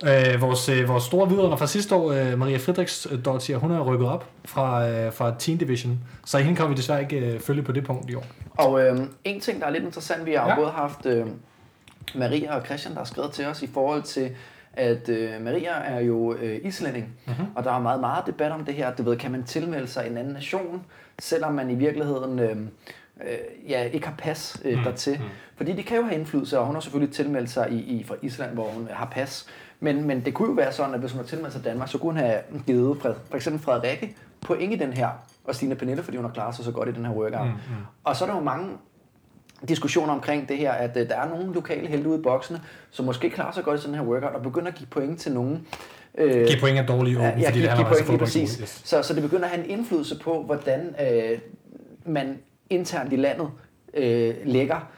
Øh, vores, øh, vores store vidunder fra sidste år, øh, Maria Friedrichs øh, Dottier, hun er rykket op fra, øh, fra Teen Division, så hende kan vi desværre ikke øh, følge på det punkt i år. Og øh, en ting, der er lidt interessant, vi har ja. både haft øh, Maria og Christian, der har skrevet til os i forhold til, at øh, Maria er jo øh, islænding, mm-hmm. og der er meget, meget debat om det her. Du ved, kan man tilmelde sig en anden nation, selvom man i virkeligheden øh, øh, ja, ikke har pas øh, mm. dertil. Mm. Fordi det kan jo have indflydelse, og hun har selvfølgelig tilmeldt sig i, i fra Island, hvor hun har pas. Men, men det kunne jo være sådan, at hvis hun har tilmeldt sig Danmark, så kunne hun have givet for, for eksempel Frederikke point i den her, og Stine Pernille, fordi hun har klaret sig så godt i den her workout. Mm, mm. Og så er der jo mange diskussioner omkring det her, at uh, der er nogle lokale helte ude i boksene, som måske klarer sig godt i sådan her workout, og begynder at give point til nogen, Øh, give point er dårlige åben, ja, fordi det handler om, at præcis. Yes. Så, så det begynder at have en indflydelse på, hvordan øh, man internt i landet øh, lægger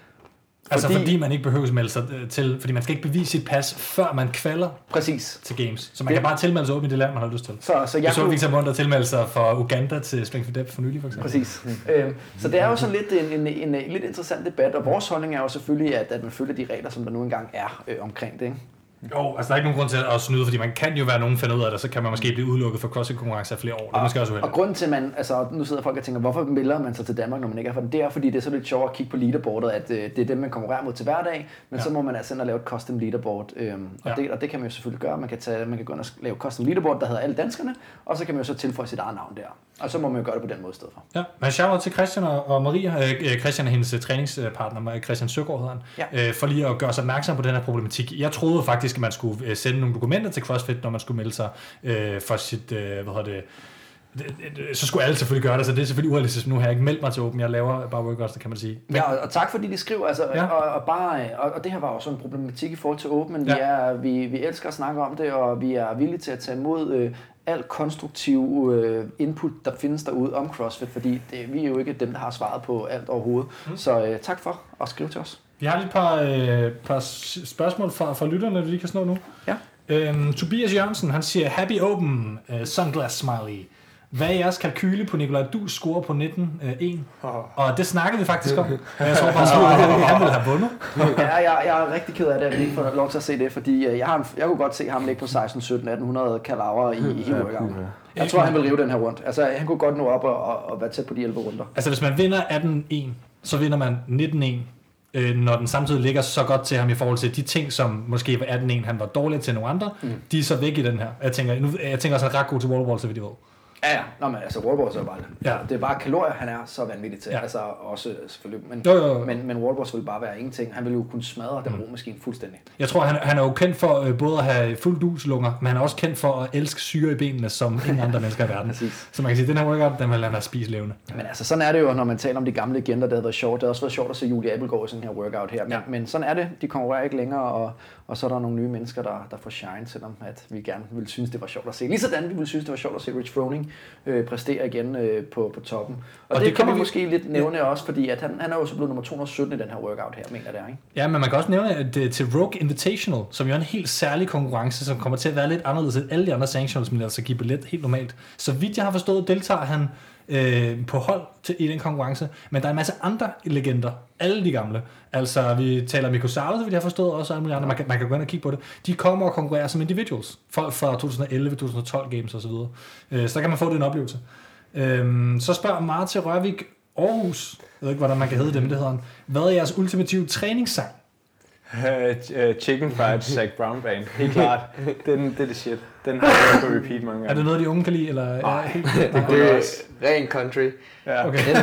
Altså fordi, fordi man ikke behøver at melde sig øh, til, fordi man skal ikke bevise sit pas, før man kvalder Præcis. til games. Så man det, kan bare tilmelde sig åbent i det land, man har lyst til. Så, så jeg så kunne... Victor Mundt tilmelde sig for Uganda til Spring for Depth for nylig, for eksempel. Præcis. Mm. Øhm, så det er jo sådan lidt en, en, en, en, lidt interessant debat, og vores holdning er jo selvfølgelig, at, at man følger de regler, som der nu engang er øh, omkring det. Ikke? Jo, altså der er ikke nogen grund til at snyde, fordi man kan jo være nogen finder ud af det, så kan man måske blive udelukket for crossfit-konkurrence af flere år. Det er måske også uheldigt. Og grunden til, at man, altså nu sidder folk og tænker, hvorfor melder man sig til Danmark, når man ikke er for det? Det er, fordi det er så lidt sjovt at kigge på leaderboardet, at øh, det er dem, man konkurrerer mod til hverdag, men ja. så må man altså ind og lave et custom leaderboard, øhm, og, ja. det, og det kan man jo selvfølgelig gøre. Man kan, tage, man kan gå ind og lave custom leaderboard, der hedder alle danskerne, og så kan man jo så tilføje sit eget navn der. Og så må man jo gøre det på den måde i stedet for. Ja, men shout til Christian og Maria. Øh, øh, Christian er hendes øh, træningspartner, Christian Søgaard hedder han, ja. for lige at gøre sig opmærksom på den her problematik. Jeg troede faktisk, at man skulle sende nogle dokumenter til CrossFit, når man skulle melde sig for sit, hvad hedder det, så skulle alle selvfølgelig gøre det, så det er selvfølgelig urealistisk. Nu har jeg ikke meldt mig til Open, jeg laver bare workouts, det kan man sige. Men... Ja, og, og tak fordi de skriver, altså, ja. og, og, bare, og, og, det her var også en problematik i forhold til Open, men ja. vi, er, vi, vi elsker at snakke om det, og vi er villige til at tage imod øh, alt konstruktiv øh, input, der findes derude om CrossFit, fordi det, vi er jo ikke dem, der har svaret på alt overhovedet. Mm. Så øh, tak for at skrive til os. Vi har lige et par, øh, par spørgsmål fra, fra lytterne, vi lige kan snå nu. Ja. Øhm, Tobias Jørgensen, han siger, Happy Open, uh, sunglass smiley. Hvad er jeres kalkyle på Nikolaj Du score på 19-1? Oh. Og det snakkede vi faktisk om. Jeg tror bare, at han ville have vundet. ja, jeg, jeg er rigtig ked af det, at vi ikke får lov til at se det, fordi øh, jeg, har, jeg kunne godt se ham ligge på 16, 17, 1800 kalorier i, i workout. Jeg tror, han vil rive den her rundt. Altså, han kunne godt nå op og, og, og være tæt på de 11 runder. Altså, hvis man vinder 18-1, så vinder man 19-1 øh, når den samtidig ligger så godt til ham i forhold til de ting, som måske var 18-1, han var dårlig til nogle andre, mm. de er så væk i den her. Jeg tænker, nu, jeg tænker også, at han er ret god til wall så vidt jeg ved. Ja, ja. Nå, men altså wallballs er bare ja. det er bare kalorier, han er så vanvittig til. Ja. Altså også selvfølgelig. Men, jo, jo, jo. men, men wallballs vil bare være ingenting. Han vil jo kunne smadre den mm. romaskine fuldstændig. Jeg tror, han, han er jo kendt for øh, både at have fuld duslunger, men han er også kendt for at elske syre i benene, som ingen andre mennesker i verden. Så man kan sige, at den her workout, den vil han have spist levende. Men altså, sådan er det jo, når man taler om de gamle legender, der har været sjovt. Det har også været sjovt at se Julie Appelgaard i sådan her workout her. Men, ja. men sådan er det. De konkurrerer ikke længere, og, og så er der nogle nye mennesker, der, der får shine, selvom at vi gerne vil synes, det var sjovt at se. Ligesådan vi vil synes, det var sjovt at se Rich Froning øh, præstere igen øh, på, på toppen. Og, og det, det kan man vi... måske lidt nævne også, fordi at han, han er jo så blevet nummer 217 i den her workout her, mener det er, ikke? Ja, men man kan også nævne at til Rogue Invitational, som jo er en helt særlig konkurrence, som kommer til at være lidt anderledes end alle de andre sanctions, men altså give billet helt normalt. Så vidt jeg har forstået, deltager han øh, på hold til, i den konkurrence. Men der er en masse andre legender, alle de gamle. Altså, vi taler Mikko Sauer, vil jeg har forstået, også alle mulige andre. Man kan, man kan gå ind og kigge på det. De kommer og konkurrerer som individuals. Folk fra 2011, 2012 games osv. Øh, så der kan man få den oplevelse. Øh, så spørger Martin Rørvik Aarhus, jeg ved ikke, hvordan man kan hedde det, men det hedder han. Hvad er jeres ultimative træningssang? Uh, chicken fried Zach Brown band. Helt klart. Den, det er det shit. Den har jeg på repeat mange gange. Er det noget, de unge kan lide? Eller? Nej, ja, helt, det, det er ren country. Ja. Okay. det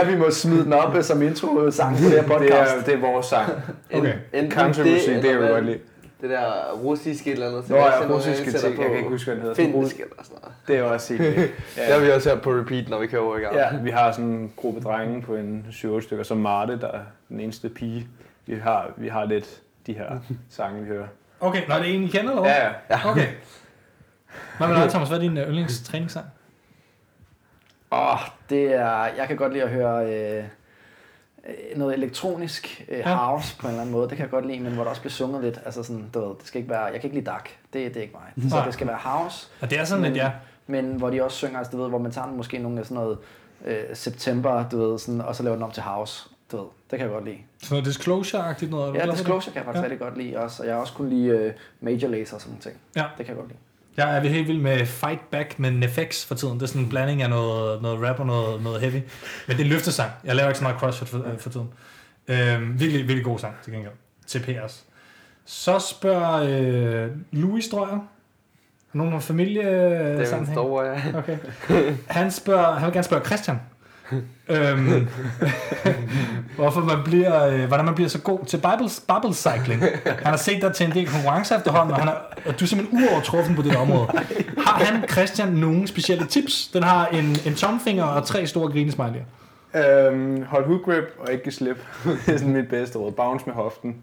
er, vi må smide den op som intro-sang på det her podcast. Det er, det er vores sang. Okay. En, country musik, det, det er jo godt lide. Det der russiske eller andet. Nå ja, russiske ting, jeg kan ikke huske, hvad den hedder. Finsk eller sådan noget. Det er også helt ja. Det har vi også her på repeat, når vi kører over i gang. Ja, vi har sådan en gruppe drenge på en 7 stykker, som Marte, der er den eneste pige vi har, vi har lidt de her sange, vi hører. Okay, når det en, I kender, eller Ja, ja. Okay. Hvad med dig, Thomas? Hvad er din øh, yndlingstræningssang? Åh, oh, det er... Jeg kan godt lide at høre øh, noget elektronisk øh, house ja. på en eller anden måde. Det kan jeg godt lide, men hvor der også bliver sunget lidt. Altså sådan, du ved, det skal ikke være... Jeg kan ikke lide dark. Det, det er ikke mig. Så det skal være house. Og det er sådan men, lidt, ja. Men hvor de også synger, altså, du ved, hvor man tager måske nogle af sådan noget øh, september, du ved, sådan, og så laver den om til house. Du ved, det kan jeg godt lide. Så noget disclosure-agtigt noget? Ja, disclosure kan jeg faktisk ja. rigtig godt lide også. Og jeg har også kun lide uh, major laser og sådan noget ting. Ja. Det kan jeg godt lide. Jeg er helt vild med Fight Back med Nefex for tiden. Det er sådan en blanding af noget, noget rap og noget, noget heavy. Men det er løftesang. Jeg laver ikke så meget crossfit for, ja. for tiden. Øhm, virkelig, virkelig god sang til gengæld. Til PS. Så spørger øh, Louis Strøger. Nogen har familie Det er en stor, ja. Okay. Han, spørger, han vil gerne spørge Christian øhm, hvorfor man bliver, øh, hvordan man bliver så god til Bible, Bible cycling. Han har set dig til en del konkurrencer efterhånden, og, han er, og du er simpelthen uovertruffen på det område. Har han, Christian, nogle specielle tips? Den har en, en tomfinger og tre store grinesmiley'er. Øhm, hold hook grip og ikke slip. det er sådan mit bedste råd. Bounce med hoften.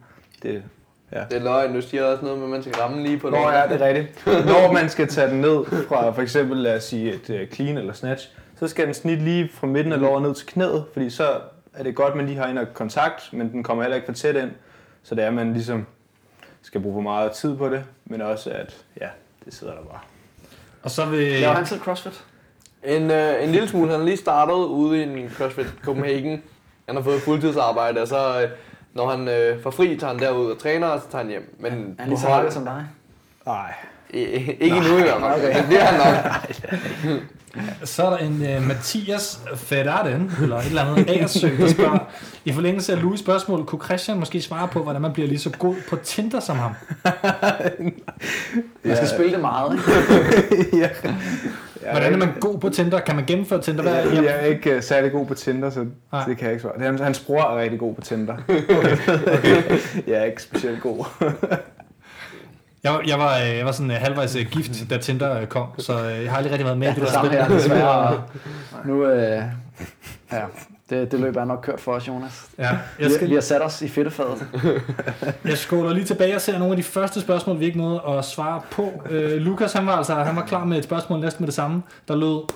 Det, Ja. Det er løgn, du siger også noget med, at man skal ramme lige på det. Nå ja, det er rigtigt. Når man skal tage den ned fra for eksempel, lad os sige, et uh, clean eller snatch, så skal den snit lige fra midten af låret ned til knæet, fordi så er det godt, at man lige har en kontakt, men den kommer heller ikke for tæt ind. Så det er, at man ligesom skal bruge for meget tid på det, men også at, ja, det sidder der bare. Og så vil... Laver han selv CrossFit? En, øh, en lille smule. Han har lige startet ude i en CrossFit Copenhagen. Han har fået fuldtidsarbejde, og så øh, når han øh, får fri, tager han derud og træner, og så tager han hjem. Men er han lige så som dig? Nej. Ikke endnu i hvert fald. Okay. Det bliver han nok. Så er der en uh, Mathias Ferraren, eller et eller andet Agersø, der spørger, i forlængelse af Louis spørgsmål, kunne Christian måske svare på, hvordan man bliver lige så god på Tinder som ham? man skal spille det meget, ikke? ja. Hvordan er man god på Tinder? Kan man gennemføre Tinder? Hvad er, jeg er ikke uh, særlig god på Tinder, så Nej. det kan jeg ikke svare. Hans, hans bror er rigtig god på Tinder. Okay. okay. jeg er ikke specielt god. Jeg, jeg, var, øh, jeg var sådan uh, halvvejs uh, gift, da Tinder kom, så jeg har aldrig rigtig været med ja, i det der spil. Her, desværre. nu, uh, ja, det, det løb er nok kørt for os, Jonas. Ja, jeg skal... vi, vi har sat os i fedtefadet. jeg skåler lige tilbage og ser nogle af de første spørgsmål, vi ikke nåede at svare på. Uh, Lukas, han var, altså, han var klar med et spørgsmål næsten med det samme, der lød,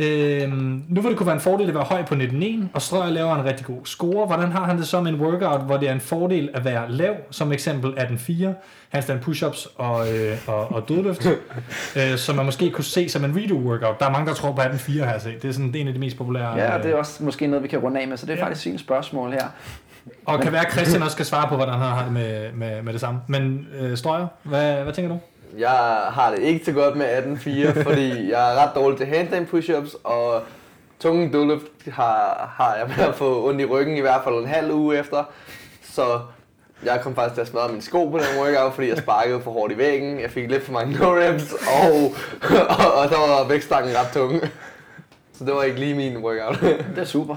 Øhm, nu vil det kunne være en fordel at være høj på 19 og Strøger laver en rigtig god score. Hvordan har han det så med en workout, hvor det er en fordel at være lav, som eksempel 18-4, handstand push-ups og, øh, og, og dødløft, øh, som man måske kunne se som en redo-workout. Der er mange, der tror på 18-4 her, så det er sådan det en af de mest populære. Ja, og det er også måske noget, vi kan runde af med, så det er ja. faktisk fine spørgsmål her. Og kan være, at Christian også skal svare på, hvordan han har det med, med, med det samme. Men øh, Strøger, hvad, hvad tænker du? Jeg har det ikke så godt med 18-4, fordi jeg er ret dårlig til handstand push-ups, og tunge dødløft har, har jeg at få ondt i ryggen i hvert fald en halv uge efter. Så jeg kom faktisk til at smadre min sko på den workout, fordi jeg sparkede for hårdt i væggen. Jeg fik lidt for mange no-reps, og, og, og, så var vægtstangen ret tung. Så det var ikke lige min workout. det er super.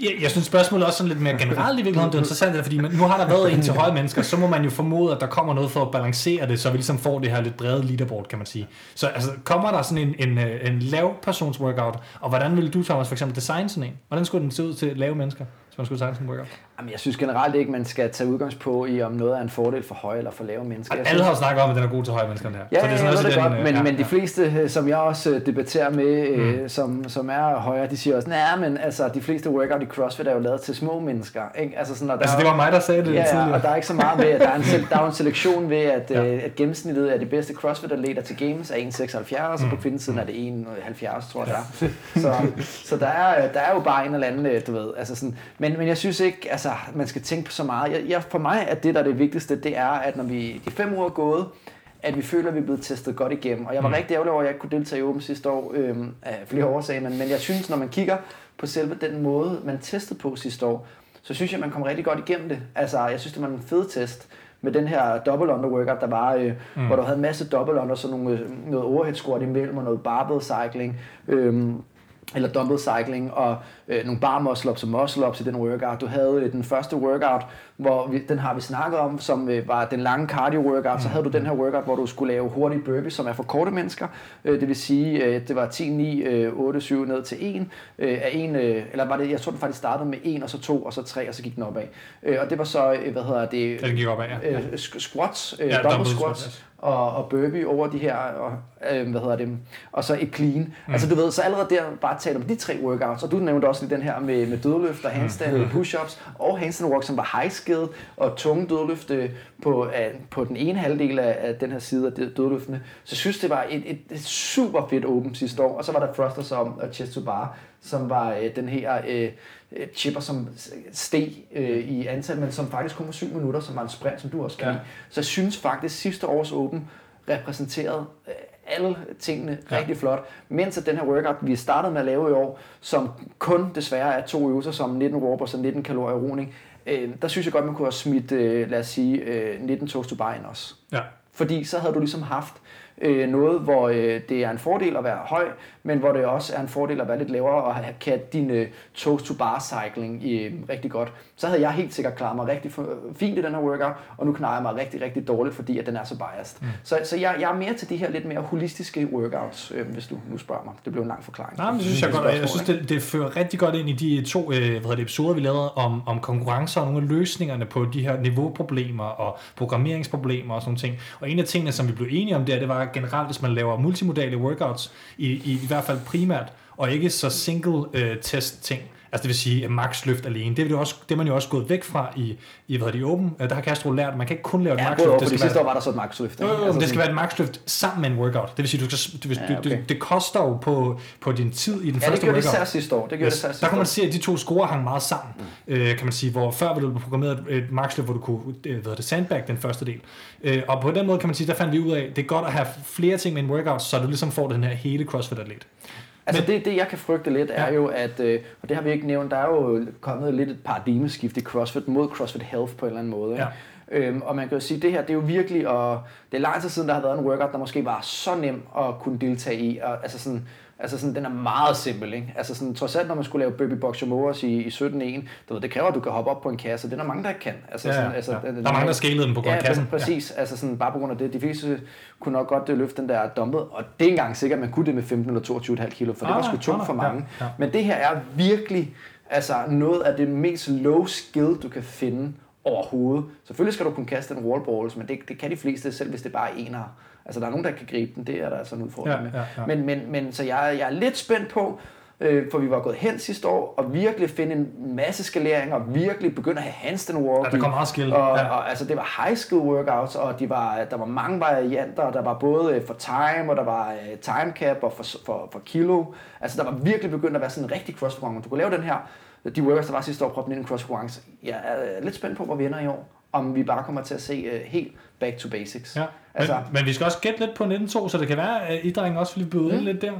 jeg, jeg synes spørgsmålet er også sådan lidt mere generelt i virkeligheden. Det er interessant, fordi man, nu har der været en til høje mennesker, så må man jo formode, at der kommer noget for at balancere det, så vi ligesom får det her lidt brede leaderboard, kan man sige. Så altså, kommer der sådan en, en, en lav persons workout, og hvordan vil du, Thomas, for eksempel designe sådan en? Hvordan skulle den se ud til lave mennesker? Man skulle tegne workout? Jamen, jeg synes generelt ikke, man skal tage udgangspunkt i, om noget er en fordel for høje eller for lave mennesker. alle har snakket om, at den er god til høje mennesker, den her. Ja, så det er sådan ja, noget, det godt, den, men, ja, men de fleste, øh, som jeg også øh, debatterer med, mm. øh, som, som er højere, de siger også, nej, men altså, de fleste workout i CrossFit er jo lavet til små mennesker. Ikke? Altså, sådan, der altså, det var mig, der sagde det ja, tidligere. og der er ikke så meget ved, at der er en, der er en selektion ved, at, ja. øh, at gennemsnittet af de bedste CrossFit-atleter til Games er 1,76, mm. og på kvindesiden er det 1,70, tror jeg, ja. Så, så der, er, der er jo bare en eller anden, øh, du ved, altså sådan, men, men jeg synes ikke, altså, man skal tænke på så meget. Jeg, jeg, for mig er det, der er det vigtigste, det er, at når vi de fem uger er gået, at vi føler, at vi er blevet testet godt igennem. Og jeg var mm. rigtig ærgerlig over, at jeg ikke kunne deltage i Åben sidste år øhm, af flere årsager, men, men jeg synes, når man kigger på selve den måde, man testede på sidste år, så synes jeg, man kom rigtig godt igennem det. Altså, jeg synes, det var en fed test med den her double under workout, der var, øh, mm. hvor du havde en masse double under, så nogle, øh, noget overhead squat imellem, og noget barbell cycling. Øh, eller dumbbell cycling, og øh, nogle bar muscle ups og muscle ups i den workout. Du havde øh, den første workout, hvor vi, den har vi snakket om, som øh, var den lange cardio workout. Så havde du den her workout, hvor du skulle lave hurtige burpees, som er for korte mennesker. Øh, det vil sige, øh, det var 10, 9, øh, 8, 7 ned til 1. Øh, af en øh, eller var det, jeg tror den faktisk startede med 1, og så 2, og så 3, og så gik den opad. Øh, og det var så, øh, hvad hedder det? Den gik opad, ja. Øh, squats, øh, ja, double squats. squats og, og burpee over de her, og, øh, hvad hedder det, og så et clean. Mm. Altså du ved, så allerede der bare tale om de tre workouts, og du nævnte også lige den her med, med dødløft og handstand, mm. push-ups og handstand walk, som var high skill og tunge dødløft på, uh, på den ene halvdel af, af den her side af dødløftene. Så jeg synes, det var et, et, et super fedt åben sidste år. Og så var der thrusters om uh, chest to bar, som var uh, den her uh, chipper, som steg øh, i antal, men som faktisk kun var syv minutter, som var en sprint, som du også kan ja. Så jeg synes faktisk, sidste års Open repræsenterede øh, alle tingene ja. rigtig flot. Mens at den her workout, vi startede med at lave i år, som kun desværre er to øvelser, som 19 warpers og 19 kalorier roning, øh, der synes jeg godt, man kunne have smidt, øh, lad os sige, øh, 19 toast to ind også. Ja. Fordi så havde du ligesom haft øh, noget, hvor øh, det er en fordel at være høj, men hvor det også er en fordel at være lidt lavere og have, kan din øh, toes-to-bar cycling øh, rigtig godt. Så havde jeg helt sikkert klaret mig rigtig fint i den her workout, og nu knarer jeg mig rigtig, rigtig dårligt, fordi at den er så biased. Mm. Så, så jeg, jeg er mere til de her lidt mere holistiske workouts, øh, hvis du nu spørger mig. Det blev en lang forklaring. Nej, men det synes jeg godt. Jeg synes, det, det fører rigtig godt ind i de to øh, hvad hedder det, episoder, vi lavede om, om konkurrencer og nogle af løsningerne på de her niveauproblemer og programmeringsproblemer og sådan ting. Og en af tingene, som vi blev enige om der, det var generelt, hvis man laver multimodale workouts, i, i, i hvert fald primært, og ikke så single øh, test ting, Altså det vil sige max løft alene. Det er, det, også, det er man jo også gået væk fra i, i hvad det, Open. Der har Castro lært, at man kan ikke kun lave et ja, max løft. Det skal sidste år var der så et max løft. Jo, jo, altså det skal være et max løft sammen med en workout. Det vil sige, du skal, du, ja, okay. det, det, koster jo på, på din tid i den ja, første workout. Det gjorde det sidste år. Det gjorde yes. det sidste der kan man se, at de to score hang meget sammen. Mm. Øh, kan man sige, hvor før ville du programmeret et max løft, hvor du kunne øh, hvad det, sandbag den første del. Øh, og på den måde kan man sige, der fandt vi ud af, at det er godt at have flere ting med en workout, så du ligesom får den her hele CrossFit-atlet. Altså Men, det, det, jeg kan frygte lidt, er ja. jo, at, øh, og det har vi ikke nævnt, der er jo kommet lidt et paradigmeskift i CrossFit mod CrossFit Health på en eller anden måde. Ja. Øhm, og man kan jo sige, at det her, det er jo virkelig, og det er lang tid siden, der har været en workout, der måske var så nem at kunne deltage i. Og, altså sådan, Altså sådan, den er meget simpel, ikke? Altså sådan, trods alt, når man skulle lave Burpee Box Morris i, i 17.1, du ved, det kræver, at du kan hoppe op på en kasse. Det er der mange, der ikke kan. Altså, ja, sådan, altså, ja. Den, der er mange, der skælede den på grund af ja, kassen. præcis. Ja. Altså sådan, bare på grund af det. De fleste kunne nok godt øh, løfte den der dumpet, og det er ikke engang sikkert, at man kunne det med 15 eller 22,5 kilo, for ah, det var sgu tungt for mange. Ja, ja. Men det her er virkelig altså, noget af det mest low skill, du kan finde overhovedet. Selvfølgelig skal du kunne kaste en wallballs, men det, det kan de fleste, selv hvis det bare er enere. Altså, der er nogen, der kan gribe den, det er der altså en udfordring med. Ja, ja. Men, men, men så jeg, jeg er lidt spændt på, øh, for vi var gået hen sidste år, og virkelig finde en masse skalering, og virkelig begynde at have handstand walking. Ja, der kom meget skill. Og, ja. og, altså, det var high skill workouts, og de var, der var mange varianter, der var både for time, og der var uh, time cap, og for, for, for kilo. Altså, der var virkelig begyndt at være sådan en rigtig cross Du kunne lave den her, de workouts, der var sidste år, proppen ind i cross Jeg er lidt spændt på, hvor vi ender i år om vi bare kommer til at se uh, helt back to basics. Ja. Altså, men, men vi skal også gætte lidt på 19.2, så det kan være, at idrækken også vil byde mm. lidt der.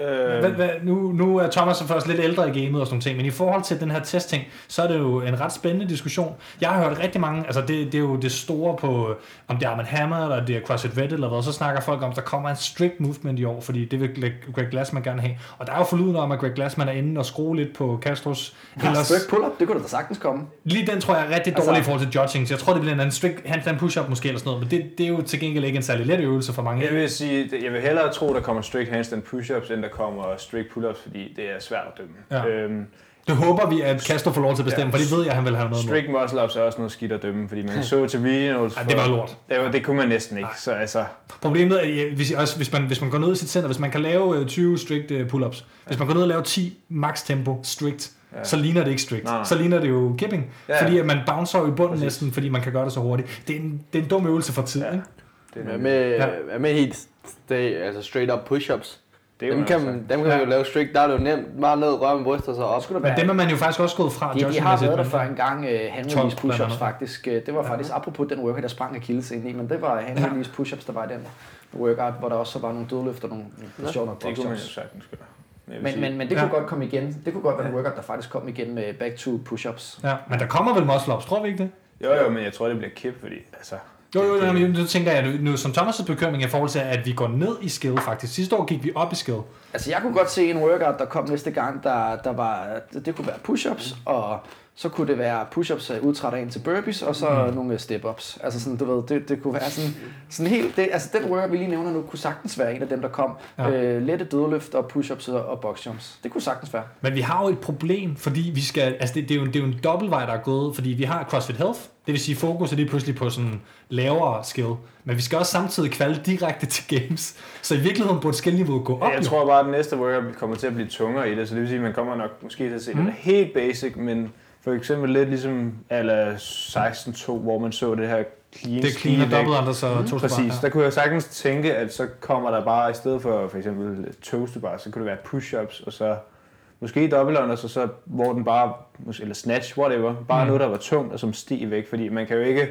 Øh... Hvad, hvad, nu, nu er Thomas først lidt ældre i gamet og sådan noget ting, men i forhold til den her testting, så er det jo en ret spændende diskussion. Jeg har hørt rigtig mange, altså det, det er jo det store på, om det er Armand Hammer, eller det er CrossFit Red, eller hvad, så snakker folk om, at der kommer en strict movement i år, fordi det vil Greg Glassman gerne have. Og der er jo forlyden om, at Greg Glassman er inde og skrue lidt på Castros. Ja, ellers... strict pull-up, det kunne da sagtens komme. Lige den tror jeg er rigtig dårlig altså... i forhold til judging, så jeg tror, det bliver en strict handstand push-up måske, eller sådan noget, men det, det er jo til gengæld ikke en særlig let øvelse for mange. Jeg vil sige, jeg vil hellere tro, der kommer strict handstand push-ups, end der kommer strict pull-ups, fordi det er svært at dømme. Ja. Øhm, det håber vi, at Castro får lov til at bestemme, ja, for det ved jeg, at han vil have noget Strict muscle-ups er også noget skidt at dømme, fordi man så til regionals... Ja, det var lort. Det, var, det kunne man næsten ikke, så altså... Problemet er, hvis, også, hvis, man, hvis man går ned i sit center, hvis man kan lave 20 øh, strict øh, pull-ups, hvis man går ned og laver 10 max tempo strict, ja. så ligner det ikke strict. Nej, nej. Så ligner det jo kipping, ja, ja. fordi at man bouncer i bunden Præcis. næsten, fordi man kan gøre det så hurtigt. Det er en, det er en dum øvelse for tid, ja. ikke? Det er med, ja. med helt altså straight up push-ups det dem kan, man, dem kan ja. jo lave strict, der er det jo nemt, meget ned, røre med bryster så op. Men dem er man jo faktisk også gået fra. De, de har været der for en gang, uh, hand release push-ups faktisk. Uh, det var faktisk, ja. apropos den workout, der sprang Achilles ind i, men det var hand release push-ups, der var i den workout, hvor der også var nogle dødløfter, nogle ja. sjove nok Det kunne man jo sagtens gøre. Men, men, men det kunne ja. godt komme igen. Det kunne godt være en workout, der faktisk kom igen med back to push-ups. Ja, men der kommer vel muscle ups, tror vi ikke det? Jo, jo, men jeg tror, det bliver kip, fordi altså, jo, jo, jo, nu tænker jeg, nu som Thomas' bekymring i forhold til, at vi går ned i skill faktisk. Sidste år gik vi op i skill. Altså jeg kunne godt se en workout, der kom næste gang, der, der var, det kunne være push-ups, og så kunne det være push-ups øh, udtrætter ind til burpees, og så mm. nogle step-ups. Altså sådan, du ved, det, det kunne være sådan, sådan helt, det, altså den workout, vi lige nævner nu, kunne sagtens være en af dem, der kom. Ja. Øh, lette dødeløft og push-ups og, box-jumps. Det kunne sagtens være. Men vi har jo et problem, fordi vi skal, altså det, det, er, jo, det er jo en dobbeltvej, der er gået, fordi vi har CrossFit Health, det vil sige fokus er lige pludselig på sådan lavere skill. Men vi skal også samtidig kvalde direkte til games. Så i virkeligheden burde skillniveauet gå op. Jeg tror bare, at den næste workout kommer til at blive tungere i det, så det vil sige, at man kommer nok måske til at se mm. det helt basic, men for eksempel lidt ligesom ala 16-2, hvor man så det her clean Det er clean og double under, så mm. Præcis, ja. der kunne jeg sagtens tænke, at så kommer der bare, i stedet for for eksempel toast bar, så kunne det være push-ups, og så måske double under, så, så hvor den bare, eller snatch, whatever, bare mm. noget, der var tungt og som steg væk, fordi man kan jo ikke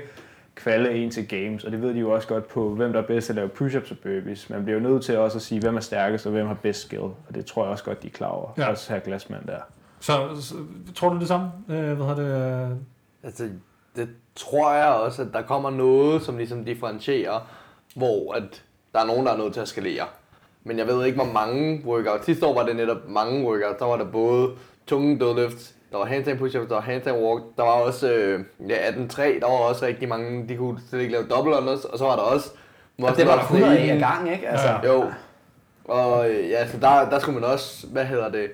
kvalde en til games, og det ved de jo også godt på, hvem der er bedst til at lave push-ups og burpees. Man bliver jo nødt til også at sige, hvem er stærkest og hvem har bedst skill, og det tror jeg også godt, de er klar over. Ja. Også her glasmand der. Så, så tror du det samme? Øh, hvad det? Øh? Altså, det tror jeg også, at der kommer noget, som ligesom differentierer, hvor at der er nogen, der er nødt til at skalere. Men jeg ved ikke, hvor mange workouts. Sidste år var det netop mange workouts. Der var der både tunge dødløft, der var handstand push-ups, der var handstand walk, der var også øh, ja, 18-3, der var også rigtig mange, de kunne slet ikke lave double unders, og så var der også... Og det var der 100 af gang, ikke? Altså. Ja. Jo. Og øh, ja, så der, der skulle man også, hvad hedder det,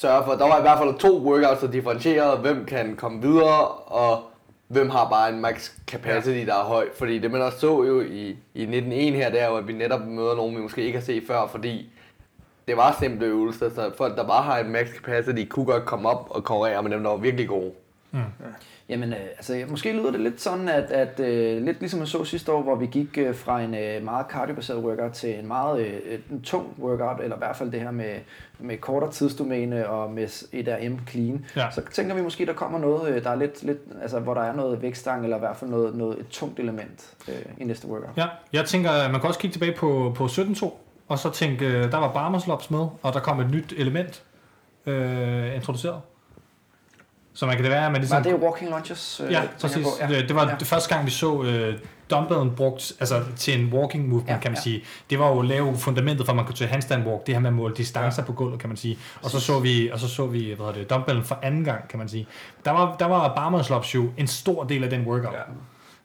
sørge for, der var i hvert fald to workouts, der differentierede, hvem kan komme videre, og hvem har bare en max capacity, der er høj. Fordi det man også så jo i, i 19.1 her, det er jo, at vi netop møder nogen, vi måske ikke har set før, fordi det var simple øvelser, så folk, der bare har en max capacity, kunne godt komme op og konkurrere med dem, der var virkelig gode. Mm. Jamen, øh, altså, måske lyder det lidt sådan, at, at uh, lidt ligesom jeg så sidste år, hvor vi gik uh, fra en uh, meget cardiobaseret workout til en meget uh, en tung workout, eller i hvert fald det her med, med kortere tidsdomæne og med et RM clean. Ja. Så tænker vi måske, der kommer noget, der er lidt, lidt altså, hvor der er noget vækstang, eller i hvert fald noget, noget et tungt element uh, i næste workout. Ja, jeg tænker, man kan også kigge tilbage på, på 17.2, og så tænke, der var barmerslops med, og der kom et nyt element øh, introduceret. Så man kan det være, at man ligesom... Var det walking lunges? Øh, ja, præcis. På? Ja. Det var ja. det første gang, vi så øh, dumbbellen brugt altså, til en walking movement, ja, kan man ja. sige. Det var jo at lave fundamentet for, at man kunne tage handstand walk, det her med at måle distancer ja. på gulvet, kan man sige. Og så så vi, og så så vi hvad det, dumbbellen for anden gang, kan man sige. Der var, der var barmerslops jo en stor del af den workout. Ja.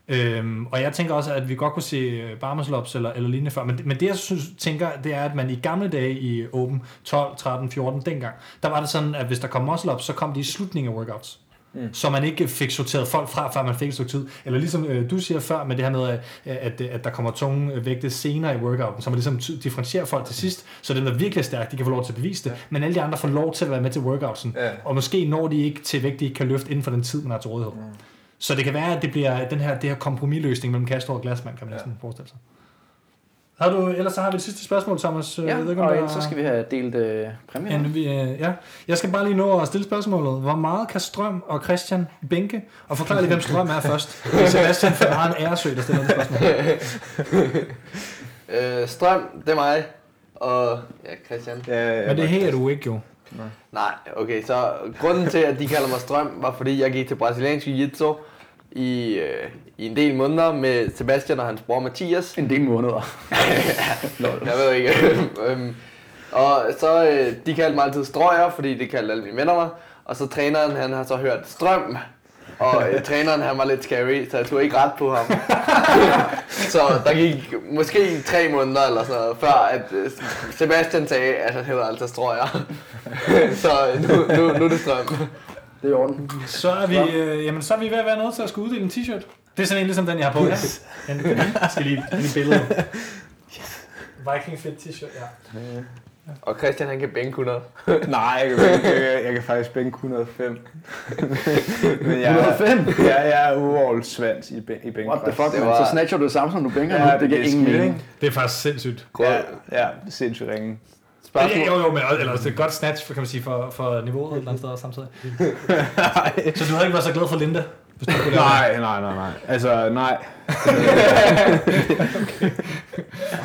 Øhm, og jeg tænker også, at vi godt kunne se øh, Barmerslops eller, eller lignende før, men, men det jeg synes, tænker, det er, at man i gamle dage i Open 12, 13, 14 dengang, der var det sådan, at hvis der kom muscle så kom de i slutningen af workouts. Mm. Så man ikke fik sorteret folk fra, før man fik et stykke tid. Eller ligesom øh, du siger før, med det her med, at, at, at der kommer tunge vægte senere i workouten, så man ligesom differentierer folk til sidst, så dem, der virkelig er stærke, de kan få lov til at bevise det, ja. men alle de andre får lov til at være med til workoutsen. Ja. Og måske når de ikke til vægt, de ikke kan løfte inden for den tid, man har til rådighed. Mm. Så det kan være, at det bliver den her, det her kompromisløsning mellem Castro og Glasman, kan man ja. næsten forestille sig. Har du, ellers så har vi det sidste spørgsmål, Thomas. Ja, jeg ved ikke, om og der... så skal vi have delt øh, præmier. Ja, vi, øh, ja. Jeg skal bare lige nå at stille spørgsmålet. Hvor meget kan Strøm og Christian bænke? Og forklare lige, hvem Strøm er først. Sebastian, for har en æresøg, der stiller det spørgsmål. øh, Strøm, det er mig. Og ja, Christian. Ja, ja, Men det her du ikke jo. Nej. Nej, okay, så grunden til, at de kalder mig Strøm, var fordi jeg gik til brasiliansk jiu-jitsu i, øh, i en del måneder med Sebastian og hans bror Mathias. En del måneder. jeg ved ikke. øhm, og så, øh, de kaldte mig altid Strøger, fordi det kaldte alle mine venner mig. Og så træneren, han har så hørt Strøm. Og øh, træneren, han var lidt scary, så jeg tog ikke ret på ham. så der gik måske tre måneder eller sådan noget, før at øh, Sebastian sagde, at han hedder altså Strøger. så nu, nu, nu er det Strøm. Det er i orden. Så er vi, øh, jamen, så er vi ved at være nødt til at skulle uddele en t-shirt. Det er sådan en ligesom den, jeg har på her. Den, jeg skal lige en billede. Yes. Viking Fit t-shirt, ja. Og Christian, han kan bænke 100. Nej, jeg kan, bænke, jeg, kan, jeg kan faktisk bænke 105. Men jeg, 105? Ja, jeg er uoverholdt svans i, bæ- i bænk. What the fuck, det var... Så snatcher du det samme, som du bænker ja, nu? Det giver ingen mening. Det er faktisk sindssygt. Ja, ja, det er sindssygt ringe. Spørgsmål. Ja, jo, jo, men eller, det er et godt snatch, kan man sige, for, for niveauet et eller andet sted samtidig. så du har ikke været så glad for Linda? Hvis du nej, nej, nej, nej. Altså, nej. okay.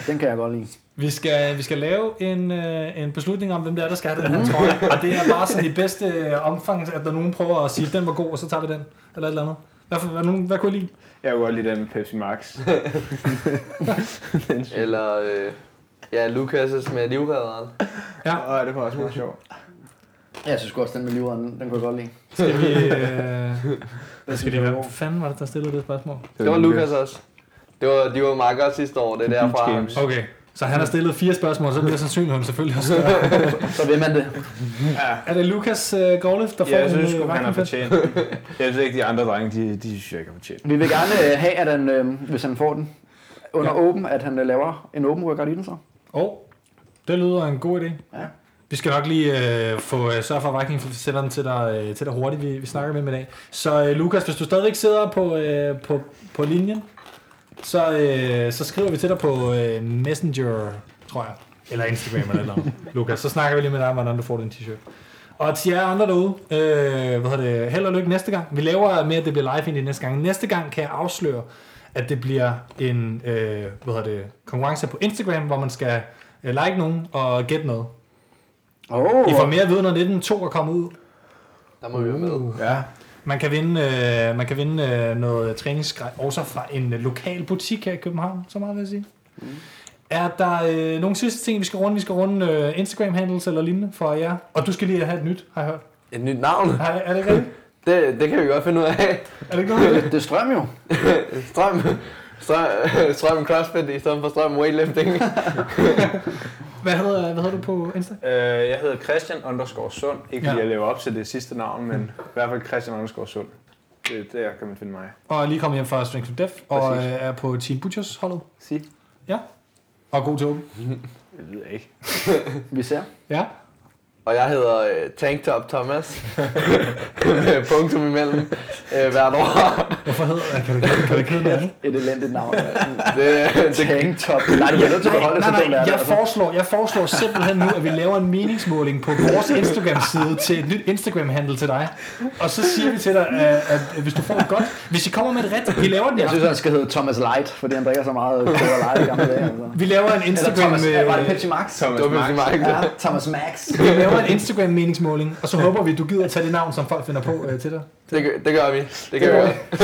Den kan jeg godt lide. Vi skal, vi skal lave en, øh, en beslutning om, hvem det er, der skal have den her trøje. Og det er bare sådan i bedste øh, omfang, at der nogen prøver at sige, at den var god, og så tager vi den. Eller et eller andet. Hvad, hvad, hvad, hvad kunne I lide? Jeg kunne godt lide den med Pepsi Max. eller øh, ja, Lukas' med livredderen. Ja, og det var også meget sjovt. Jeg synes også, den med livredderen, den kunne jeg godt lide. Skal vi... Øh, hvad skal det være? Hvad fanden var det, der stillede det spørgsmål? Det var Lukas også. Det var, de var meget godt sidste år, det er derfra. Okay. Så han har stillet fire spørgsmål, så bliver sandsynligheden selvfølgelig også så vil man det. Ja. Er det Lukas uh, øh, Gorlef, der får ja, jeg synes, en, uh, han har fortjent. Jeg synes ikke, de andre drenge, de, de synes jeg ikke har fortjent. Vi vil gerne uh, have, at han, uh, hvis han får den under ja. åben, at han uh, laver en åben workout i den så. Oh, det lyder en god idé. Ja. Vi skal nok lige uh, få uh, sørge for, at Viking sender den til dig, uh, til dig hurtigt, vi, vi snakker med dem i dag. Så uh, Lukas, hvis du stadigvæk sidder på, uh, på, på linjen, så, øh, så skriver vi til dig på øh, Messenger, tror jeg. Eller Instagram eller noget. Lukas, så snakker vi lige med dig, hvordan du får din t-shirt. Og til jer andre derude, øh, hvad det, held og lykke næste gang. Vi laver mere, at det bliver live ind næste gang. Næste gang kan jeg afsløre, at det bliver en øh, hvad det, konkurrence på Instagram, hvor man skal øh, like nogen og gætte noget. Oh. I får mere at vide, når 19.2 er kommet ud. Der må vi være med. Uh. Ja. Man kan vinde, øh, man kan vinde øh, noget træningsgrej, også fra en øh, lokal butik her i København, så meget vil jeg sige. Mm. Er der øh, nogle sidste ting, vi skal runde? Vi skal runde øh, Instagram-handles eller lignende for jer. Og du skal lige have et nyt, har jeg hørt. Et nyt navn? Er, er det rigtigt? Det, det kan vi godt finde ud af. Er det ikke noget? Det, det er strøm jo. Strøm, strøm, strøm CrossFit i stedet for strøm weightlifting. Hvad hedder, hvad hedder du på Insta? Øh, jeg hedder Christian underscore Sund. Ikke fordi Ja. jeg lever op til det sidste navn, men i hvert fald Christian underscore Sund. Det, der kan man finde mig. Og lige kommet hjem fra Strength to Death, og øh, er på Team Butchers holdet. Sig. Og god til åben. Det ved jeg ikke. Vi ser. Ja. Og jeg hedder øh, Tanktop Thomas. Med punktum imellem øh, hvert år. Hvorfor hedder Kan du, kan du noget andet? Et elendigt navn. Det, det, Tanktop. Nej, det er nødt til at beholde Nej, nej, der. jeg altså. foreslår, jeg foreslår simpelthen nu, at vi laver en meningsmåling på vores Instagram-side til et nyt Instagram-handle til dig. Og så siger vi til dig, at, at hvis du får et godt... Hvis I kommer med et rigtigt... Vi laver den Jeg synes, han skal hedde Thomas Light, fordi han drikker så meget Cola Light i gamle dage. Altså. Vi laver en Eller Instagram... Thomas, øh, var det Pepsi Max? Thomas det var Max. Max. Ja, Thomas Max. vi laver en Instagram-meningsmåling, og så håber vi, du gider at tage det navn, som folk finder på øh, til dig. Det, gør- det gør vi. Det gør vi.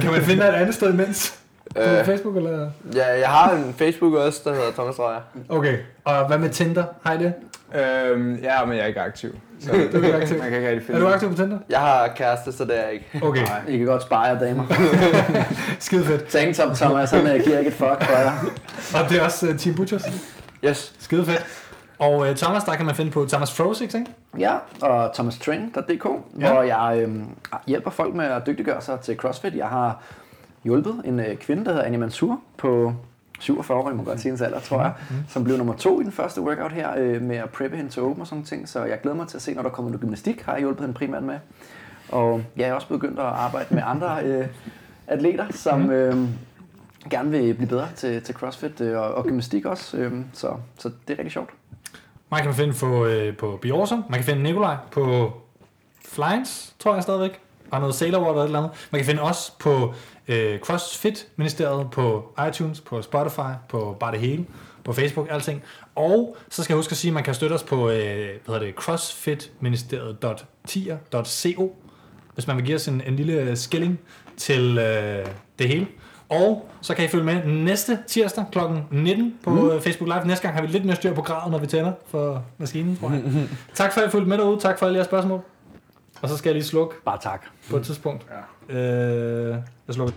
Kan man finde dig et andet sted imens? På Øh, Facebook eller... ja, jeg har en Facebook også, der hedder Thomas Drejer. Okay. Og hvad med Tinder? Har I det? Øhm, ja, men jeg er ikke aktiv. Så Du er ikke aktiv. man kan ikke rigtig finde Er du det. aktiv på Tinder? Jeg har kæreste, så det er jeg ikke. Okay. Nej. I kan godt spare jer, damer. Skide fedt. Tanktop Thomas, han øh, giver ikke et fuck for jer. Og det er også uh, Team Butchers. Yes. Skide fedt. Og uh, Thomas, der kan man finde på Thomas Frosix, ikke? Ja, og thomastrain.dk, Ja. hvor jeg øhm, hjælper folk med at dygtiggøre sig til CrossFit. Jeg har hjulpet en øh, kvinde, der hedder Annie Mansour, på 47 år, jeg må godt sige hendes alder, tror jeg, som blev nummer to i den første workout her, øh, med at preppe hende til open og sådan ting. Så jeg glæder mig til at se, når der kommer noget gymnastik, har jeg hjulpet hende primært med. Og jeg er også begyndt at arbejde med andre øh, atleter, som øh, gerne vil blive bedre til, til CrossFit øh, og, og gymnastik også. Øh, så, så det er rigtig sjovt. Man kan finde på, øh, på Biorsom. Man kan finde Nikolaj på Flyens, tror jeg stadigvæk. Og noget Sailor World eller et eller andet. Man kan finde os på øh, CrossFit-ministeriet, på iTunes, på Spotify, på bare det hele, på Facebook, alting. Og så skal jeg huske at sige, at man kan støtte os på øh, hvad hedder det, crossfitministeriet.tier.co, hvis man vil give os en, en lille skilling til øh, det hele. Og så kan I følge med næste tirsdag kl. 19 på mm. Facebook Live. Næste gang har vi lidt mere styr på graden, når vi tænder for maskinen, tror jeg. tak for at I fulgte med derude. Tak for alle jeres spørgsmål. Og så skal jeg lige slukke Bare tak. på et tidspunkt. Ja. Øh, jeg slukker.